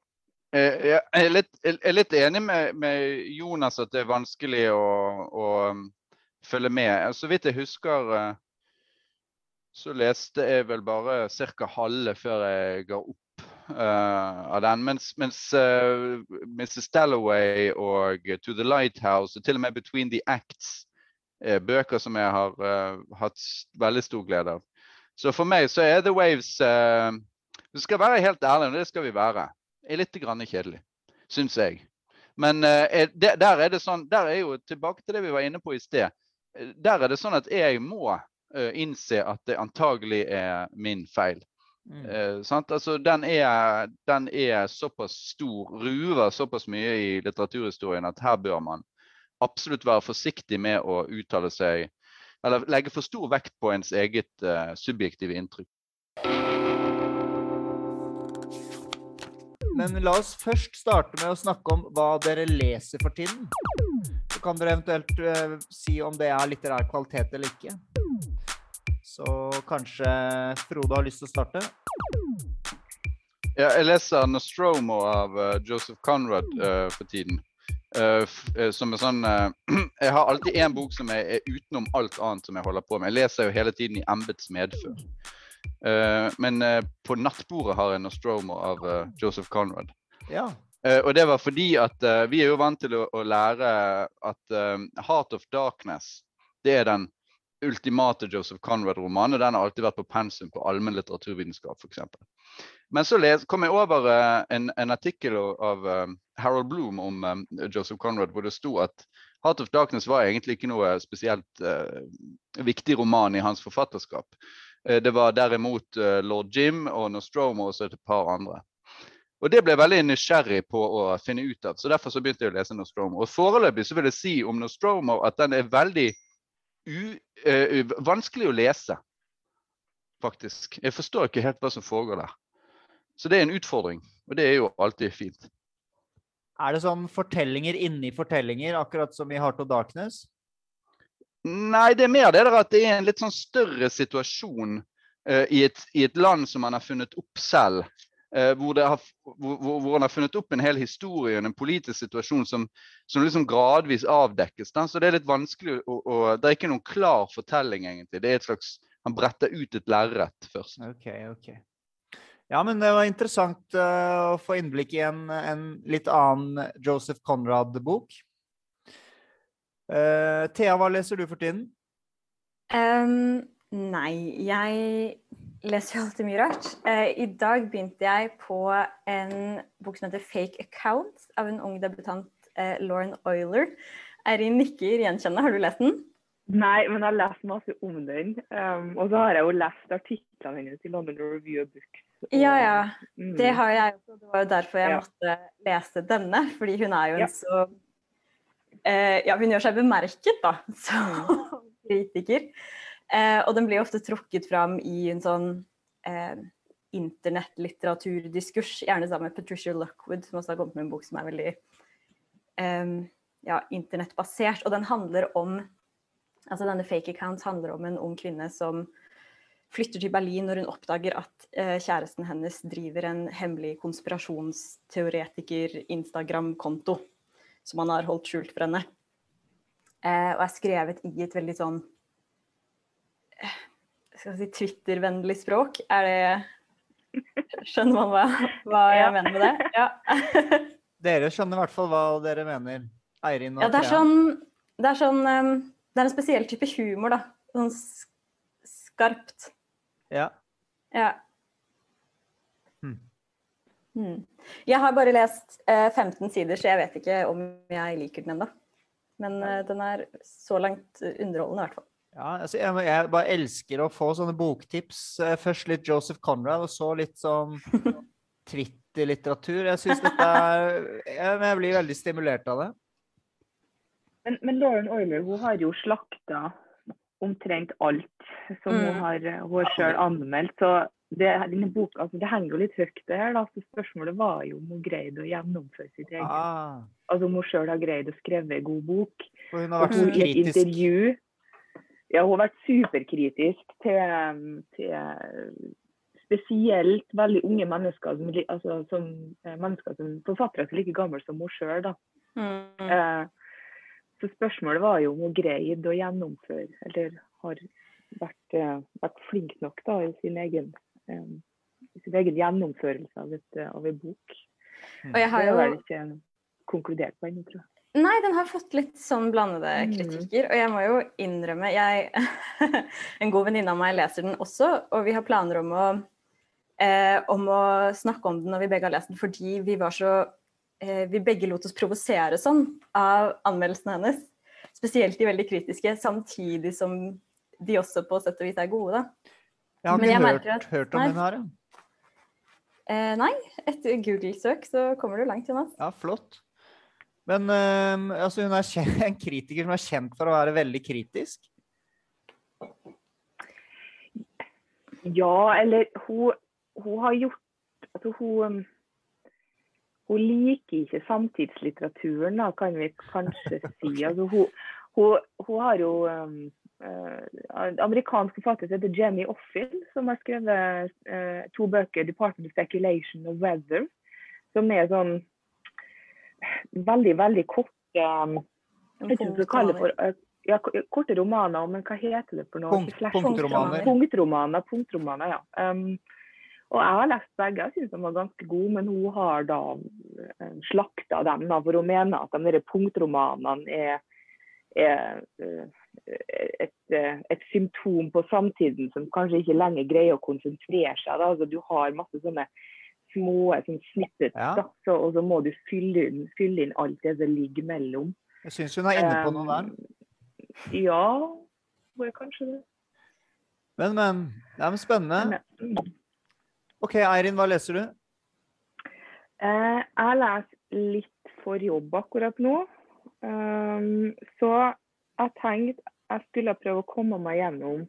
Eh, Jeg er litt, enig med, Jonas at det er vanskelig å, å um, følge med. Så vidt jeg husker, eh, så leste jeg vel bare ca. halve før jeg ga opp uh, av den. Mens, mens uh, Mrs. Dalloway og To the Lighthouse, og til og med Between the Acts, er bøker som jeg har uh, hatt veldig stor glede av. Så for meg så er The Waves Vi skal være helt ærlige, og det skal vi være er litt kjedelig, syns jeg. Men eh, er- der er det sånn, der er jo tilbake til det vi var inne på i sted. Der er det sånn at jeg må eh, innse at det antagelig er min feil. Mm. Eh, sant? Altså, den, er, den er såpass stor, ruver såpass mye i litteraturhistorien at her bør man absolutt være forsiktig med å uttale seg Eller legge for stor vekt på ens eget eh, subjektive inntrykk. Men la oss først starte med å snakke om hva dere leser for tiden. Så kan dere eventuelt eh, si om det er litterær kvalitet eller ikke. Så kanskje Frode har lyst til å starte? Ja, jeg leser Nostromo av eh, Joseph Conrad uh, for tiden. Uh, som er sånn uh, Jeg har alltid én bok som er, er utenom alt annet som jeg holder på med. Jeg leser jo hele tiden i embets medfør. Eh, men eh, på nattbordet har jeg Nostromo av eh, Joseph Conrad. Ja. Og det var fordi at vi er jo vant til å, å lære at Heart of Darkness, det er den ultimate Joseph Conrad-romanen. og den har alltid vært på pensum på allmenn litteraturvitenskap f.eks. Men så les, kom jeg over uh, en, en, artikkel av uh, Harold Bloom om um, Joseph Conrad hvor det sto at Heart of Darkness var egentlig ikke noe spesielt uh, viktig roman i hans forfatterskap. Det var derimot Lord Jim og Nostromo og et par andre. Og Det ble jeg veldig nysgjerrig på å finne ut av, så derfor så begynte jeg å lese Nostromo. Og Foreløpig så vil jeg si om Nostromo at den er veldig u, uh, vanskelig å lese, faktisk. Jeg forstår ikke helt hva som foregår der. Så det er en utfordring, og det er jo alltid fint. Er det sånn fortellinger inni fortellinger, akkurat som i Heart of Darkness? Nei, det er mer det der at det er en litt sånn større situasjon uh, i, et, i, et, land som man har funnet opp selv. Uh, hvor, har, hvor, hvor, han har funnet opp en hel historie og en politisk situasjon som, som liksom gradvis avdekkes. Da. Så det er litt vanskelig å, å, Det er ikke noen klar fortelling, egentlig. Det er et slags Han bretter ut et lerret først. Ok, ok. Ja, men det var interessant uh, å få innblikk i en, en litt annen Joseph Conrad-bok. Uh, Thea, hva leser du for tiden? Um, nei, jeg leser jo alltid mye rart. Uh, I dag begynte jeg på en bok som heter 'Fake Account' av en ung debutant, Lauren Euler. Eirin nikker gjenkjennende. Har du lest den? Nei, men jeg har lest masse om den. Um, og så har jeg jo lest artiklene hennes i London Review of Books ja, ja. Mm. Det har jeg også. Det var jo derfor jeg ja. måtte lese denne. Fordi hun er jo en ja. så eh, Ja, hun gjør seg bemerket, da, som mm. kritiker. Eh, og den blir ofte trukket fram i en sånn eh, internettlitteraturdiskurs, gjerne sammen med Patricia Luckwood, som også har kommet med en bok som er veldig eh, ja, internettbasert. Og den handler om Altså denne fake account handler om en ung kvinne som flytter til Berlin når hun oppdager at eh, kjæresten hennes driver en hemmelig konspirasjonsteoretiker-Instagram-konto som han har holdt skjult for henne. Eh, og er skrevet i et veldig sånn eh, skal si Twitter-vennlig språk. Er det Skjønner man hva, hva jeg ja. mener med det? Ja. dere skjønner i hvert fall hva dere mener. Eirin og ja, det er sånn, det er sånn um, Det er en spesiell type humor, da. Sånn skarpt. Ja. ja. Hmm. Jeg har bare lest eh, 15 sider, så jeg vet ikke om jeg liker den ennå. Men eh, den er så langt underholdende, i hvert fall. Ja, altså jeg, jeg, bare elsker å få sånne boktips. Eh, først litt Joseph Conrad, og så litt sånn Twitter-litteratur. Jeg syns dette er Jeg blir veldig stimulert av det. Men, men Lauren Oiler hun har jo slakta omtrent alt som mm. hun har, hun sjøl anmeldt. Så det, bok, altså, det, henger jo litt høyt, det her. Da. Så spørsmålet var jo om hun greide å gjennomføre sitt eget. Ah. Altså om hun sjøl har greid å skrive en god bok. Og hun har vært så kritisk. Intervju, ja, hun har vært superkritisk til, til spesielt veldig unge mennesker som, altså, som eh, mennesker som forfattere som er like gamle som hun sjøl. Mm. Eh, så spørsmålet var jo om hun greide å gjennomføre, eller har vært, uh, vært flink nok da, i sin egen, sin egen gjennomførelse av, et, av en bok. Og jeg har jo... Det er vel ikke konkludert på ennå, tror jeg. Nei, den har fått litt sånn blandede mm. kritikker. Og jeg må jo innrømme jeg, En god venninne av meg leser den også, og vi har planer om å, eh, om å snakke om den når vi begge har lest den, fordi vi var så Eh, vi begge lot oss provosere sånn av anmeldelsene hennes. Spesielt de veldig kritiske, samtidig som de også på sett og vis er gode. da. Jeg har ikke jeg hørt, at, hørt, om nei, den her. Ja. Eh, nei, etter Google-søk så kommer du langt, Jonas. Ja, flott. Men eh, altså, hun er en kritiker som er kjent for å være veldig kritisk? Ja, eller hun, hun har gjort Altså, hun hun liker ikke samtidslitteraturen, da, kan vi kanskje si. Altså, hun, hun, hun, har jo um, amerikansk forfatter som heter Jenny Offin, som har skrevet uh, to bøker, 'Department of Speculation' og 'Weather', som er sånn veldig, veldig korte um, Jeg vet ikke hva du kaller det for uh, ja, korte romaner, men hva heter det for noe? Punkt, punktromaner. Punktromaner, punktromaner, ja. Um, og jeg har lest begge, jeg syns de var ganske gode, men hun har da eh, slakta dem. Da, for hun mener at de punktromanene er, er, eh, et, eh, et, symptom på samtiden som kanskje ikke lenger greier å konsentrere seg. Altså, du har masse sånne små sånn snippet, Ja. så, og så må du fylle inn, fylle inn alt det som ligger mellom. Jeg syns hun er inne på noe der. Um, Ja, må jeg kanskje det. Men, men. Det er spennende. Mm. OK, Eirin, hva leser du? Uh, jeg leser litt for jobb akkurat nå. Um, så jeg tenkte jeg skulle prøve å komme meg gjennom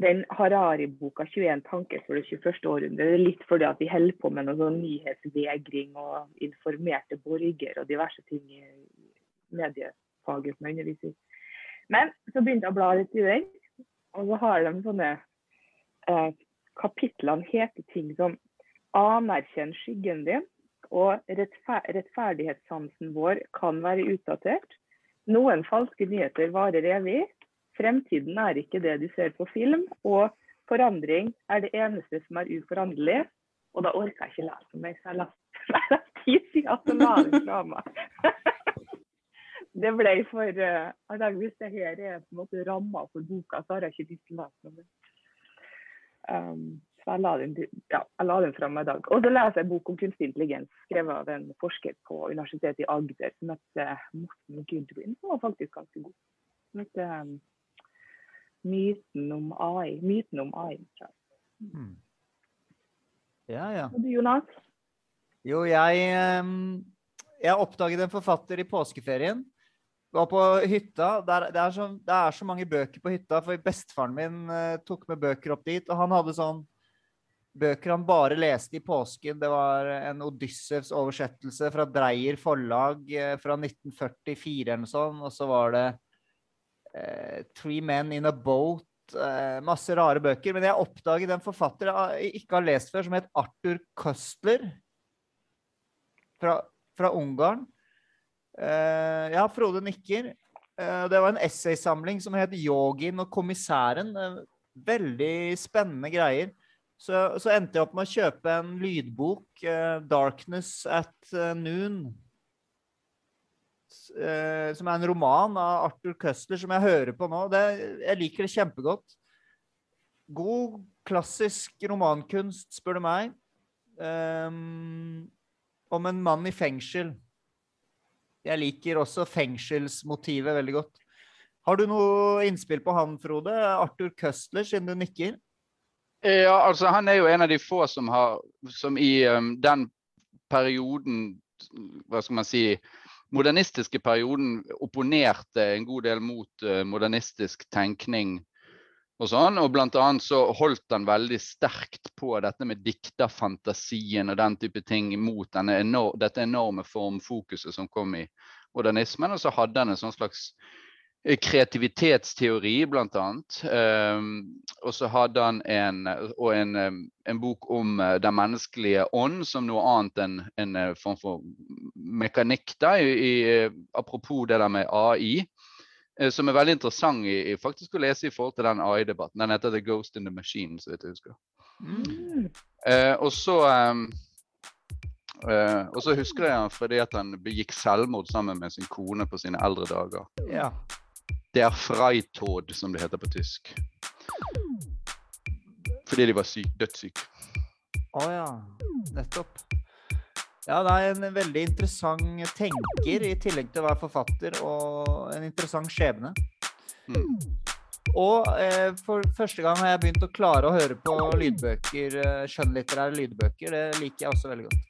den Harari-boka 21 tanker for det 21. århundre. Litt fordi at vi holder på med noe sånn nyhetsvegring og informerte borgere og diverse ting i mediefaget som jeg underviser i. Men så begynte jeg å bla litt i den, og så har de sånne eh, Kapitlene heter ting som anerkjenn skyggen din, og rettfer rettferdighetssansen vår kan være utdatert. Noen falske nyheter varer evig. Fremtiden er ikke det du ser på film, og forandring er det eneste som er uforanderlig. Og da orker jeg ikke lese mer, så jeg leste ti sider, så la den fra meg. det ble for uh, Hvis det her er på en måte ramma for boka, så har jeg ikke lyst til å lese noe mer. Um, så jeg la, den, ja, jeg fram i dag. Og så leser jeg en bok om kunstig intelligens, skrevet av en forsker på Universitetet i Agder som heter Morten Goodwin, som var faktisk ganske god. Som heter um, Myten om AI. Myten om AI. Hmm. Ja, ja. Og du, Jonas? Jo, jeg, ehm, jeg oppdaget en forfatter i påskeferien. Var på hytta. Der, det, er så, det er så mange bøker på hytta, for bestefaren min uh, tok med bøker opp dit. Og han hadde sånn bøker han bare leste i påsken. Det var en Odyssevs oversettelse fra Dreyer forlag eh, fra 1944 eller noe sånt. Og så var det eh, Three Men in a Boat. Eh, masse rare bøker. Men jeg oppdaget en forfatter jeg ikke har lest før, som het Arthur Custler. Fra, fra Ungarn. Eh, ja, Frode nikker. Eh, det var en essaysamling som het 'Yogin og kommissæren'. Eh, veldig spennende greier. Så, så, endte jeg opp med å kjøpe en lydbok, uh, 'Darkness at uh, Noon'. Uh, som er en roman av Arthur Køstler, som jeg hører på nå. Det, jeg liker det kjempegodt. God, klassisk romankunst, spør du meg. Um, om en mann i fengsel. Jeg liker også fengselsmotivet veldig godt. Har du noe innspill på han, Frode? Arthur Køstler, siden du nikker? Ja, altså Han er jo en av de få som har som i um, den perioden Hva skal man si Modernistiske perioden opponerte en god del mot uh, modernistisk tenkning og sånn. Og blant annet så holdt han veldig sterkt på dette med dikterfantasien og den type ting mot enor dette enorme formfokuset som kom i modernismen. Og så hadde han en sånn slags kreativitetsteori, blant annet. Um, og så hadde han en, en, en, bok om den menneskelige ånd som noe annet enn en form for mekanikk. Da, i, i, apropos det der med AI, som er veldig interessant i, i, faktisk å lese i forhold til den AI-debatten. Den heter 'The Ghost in the Machine', så vidt jeg husker. Mm. Uh, og så um, Uh, og så husker jeg han fordi at han begikk selvmord sammen med sin kone på sine eldre dager. Ja. Der Freitod, som det heter på tysk. Fordi de var syk, dødssyke. Å oh, ja. Nettopp. Ja, det er en veldig interessant tenker, i tillegg til å være forfatter, og en interessant skjebne. Mm. Og eh, for første gang har jeg begynt å klare å høre på lydbøker, skjønnlitterære lydbøker. Det liker jeg også veldig godt.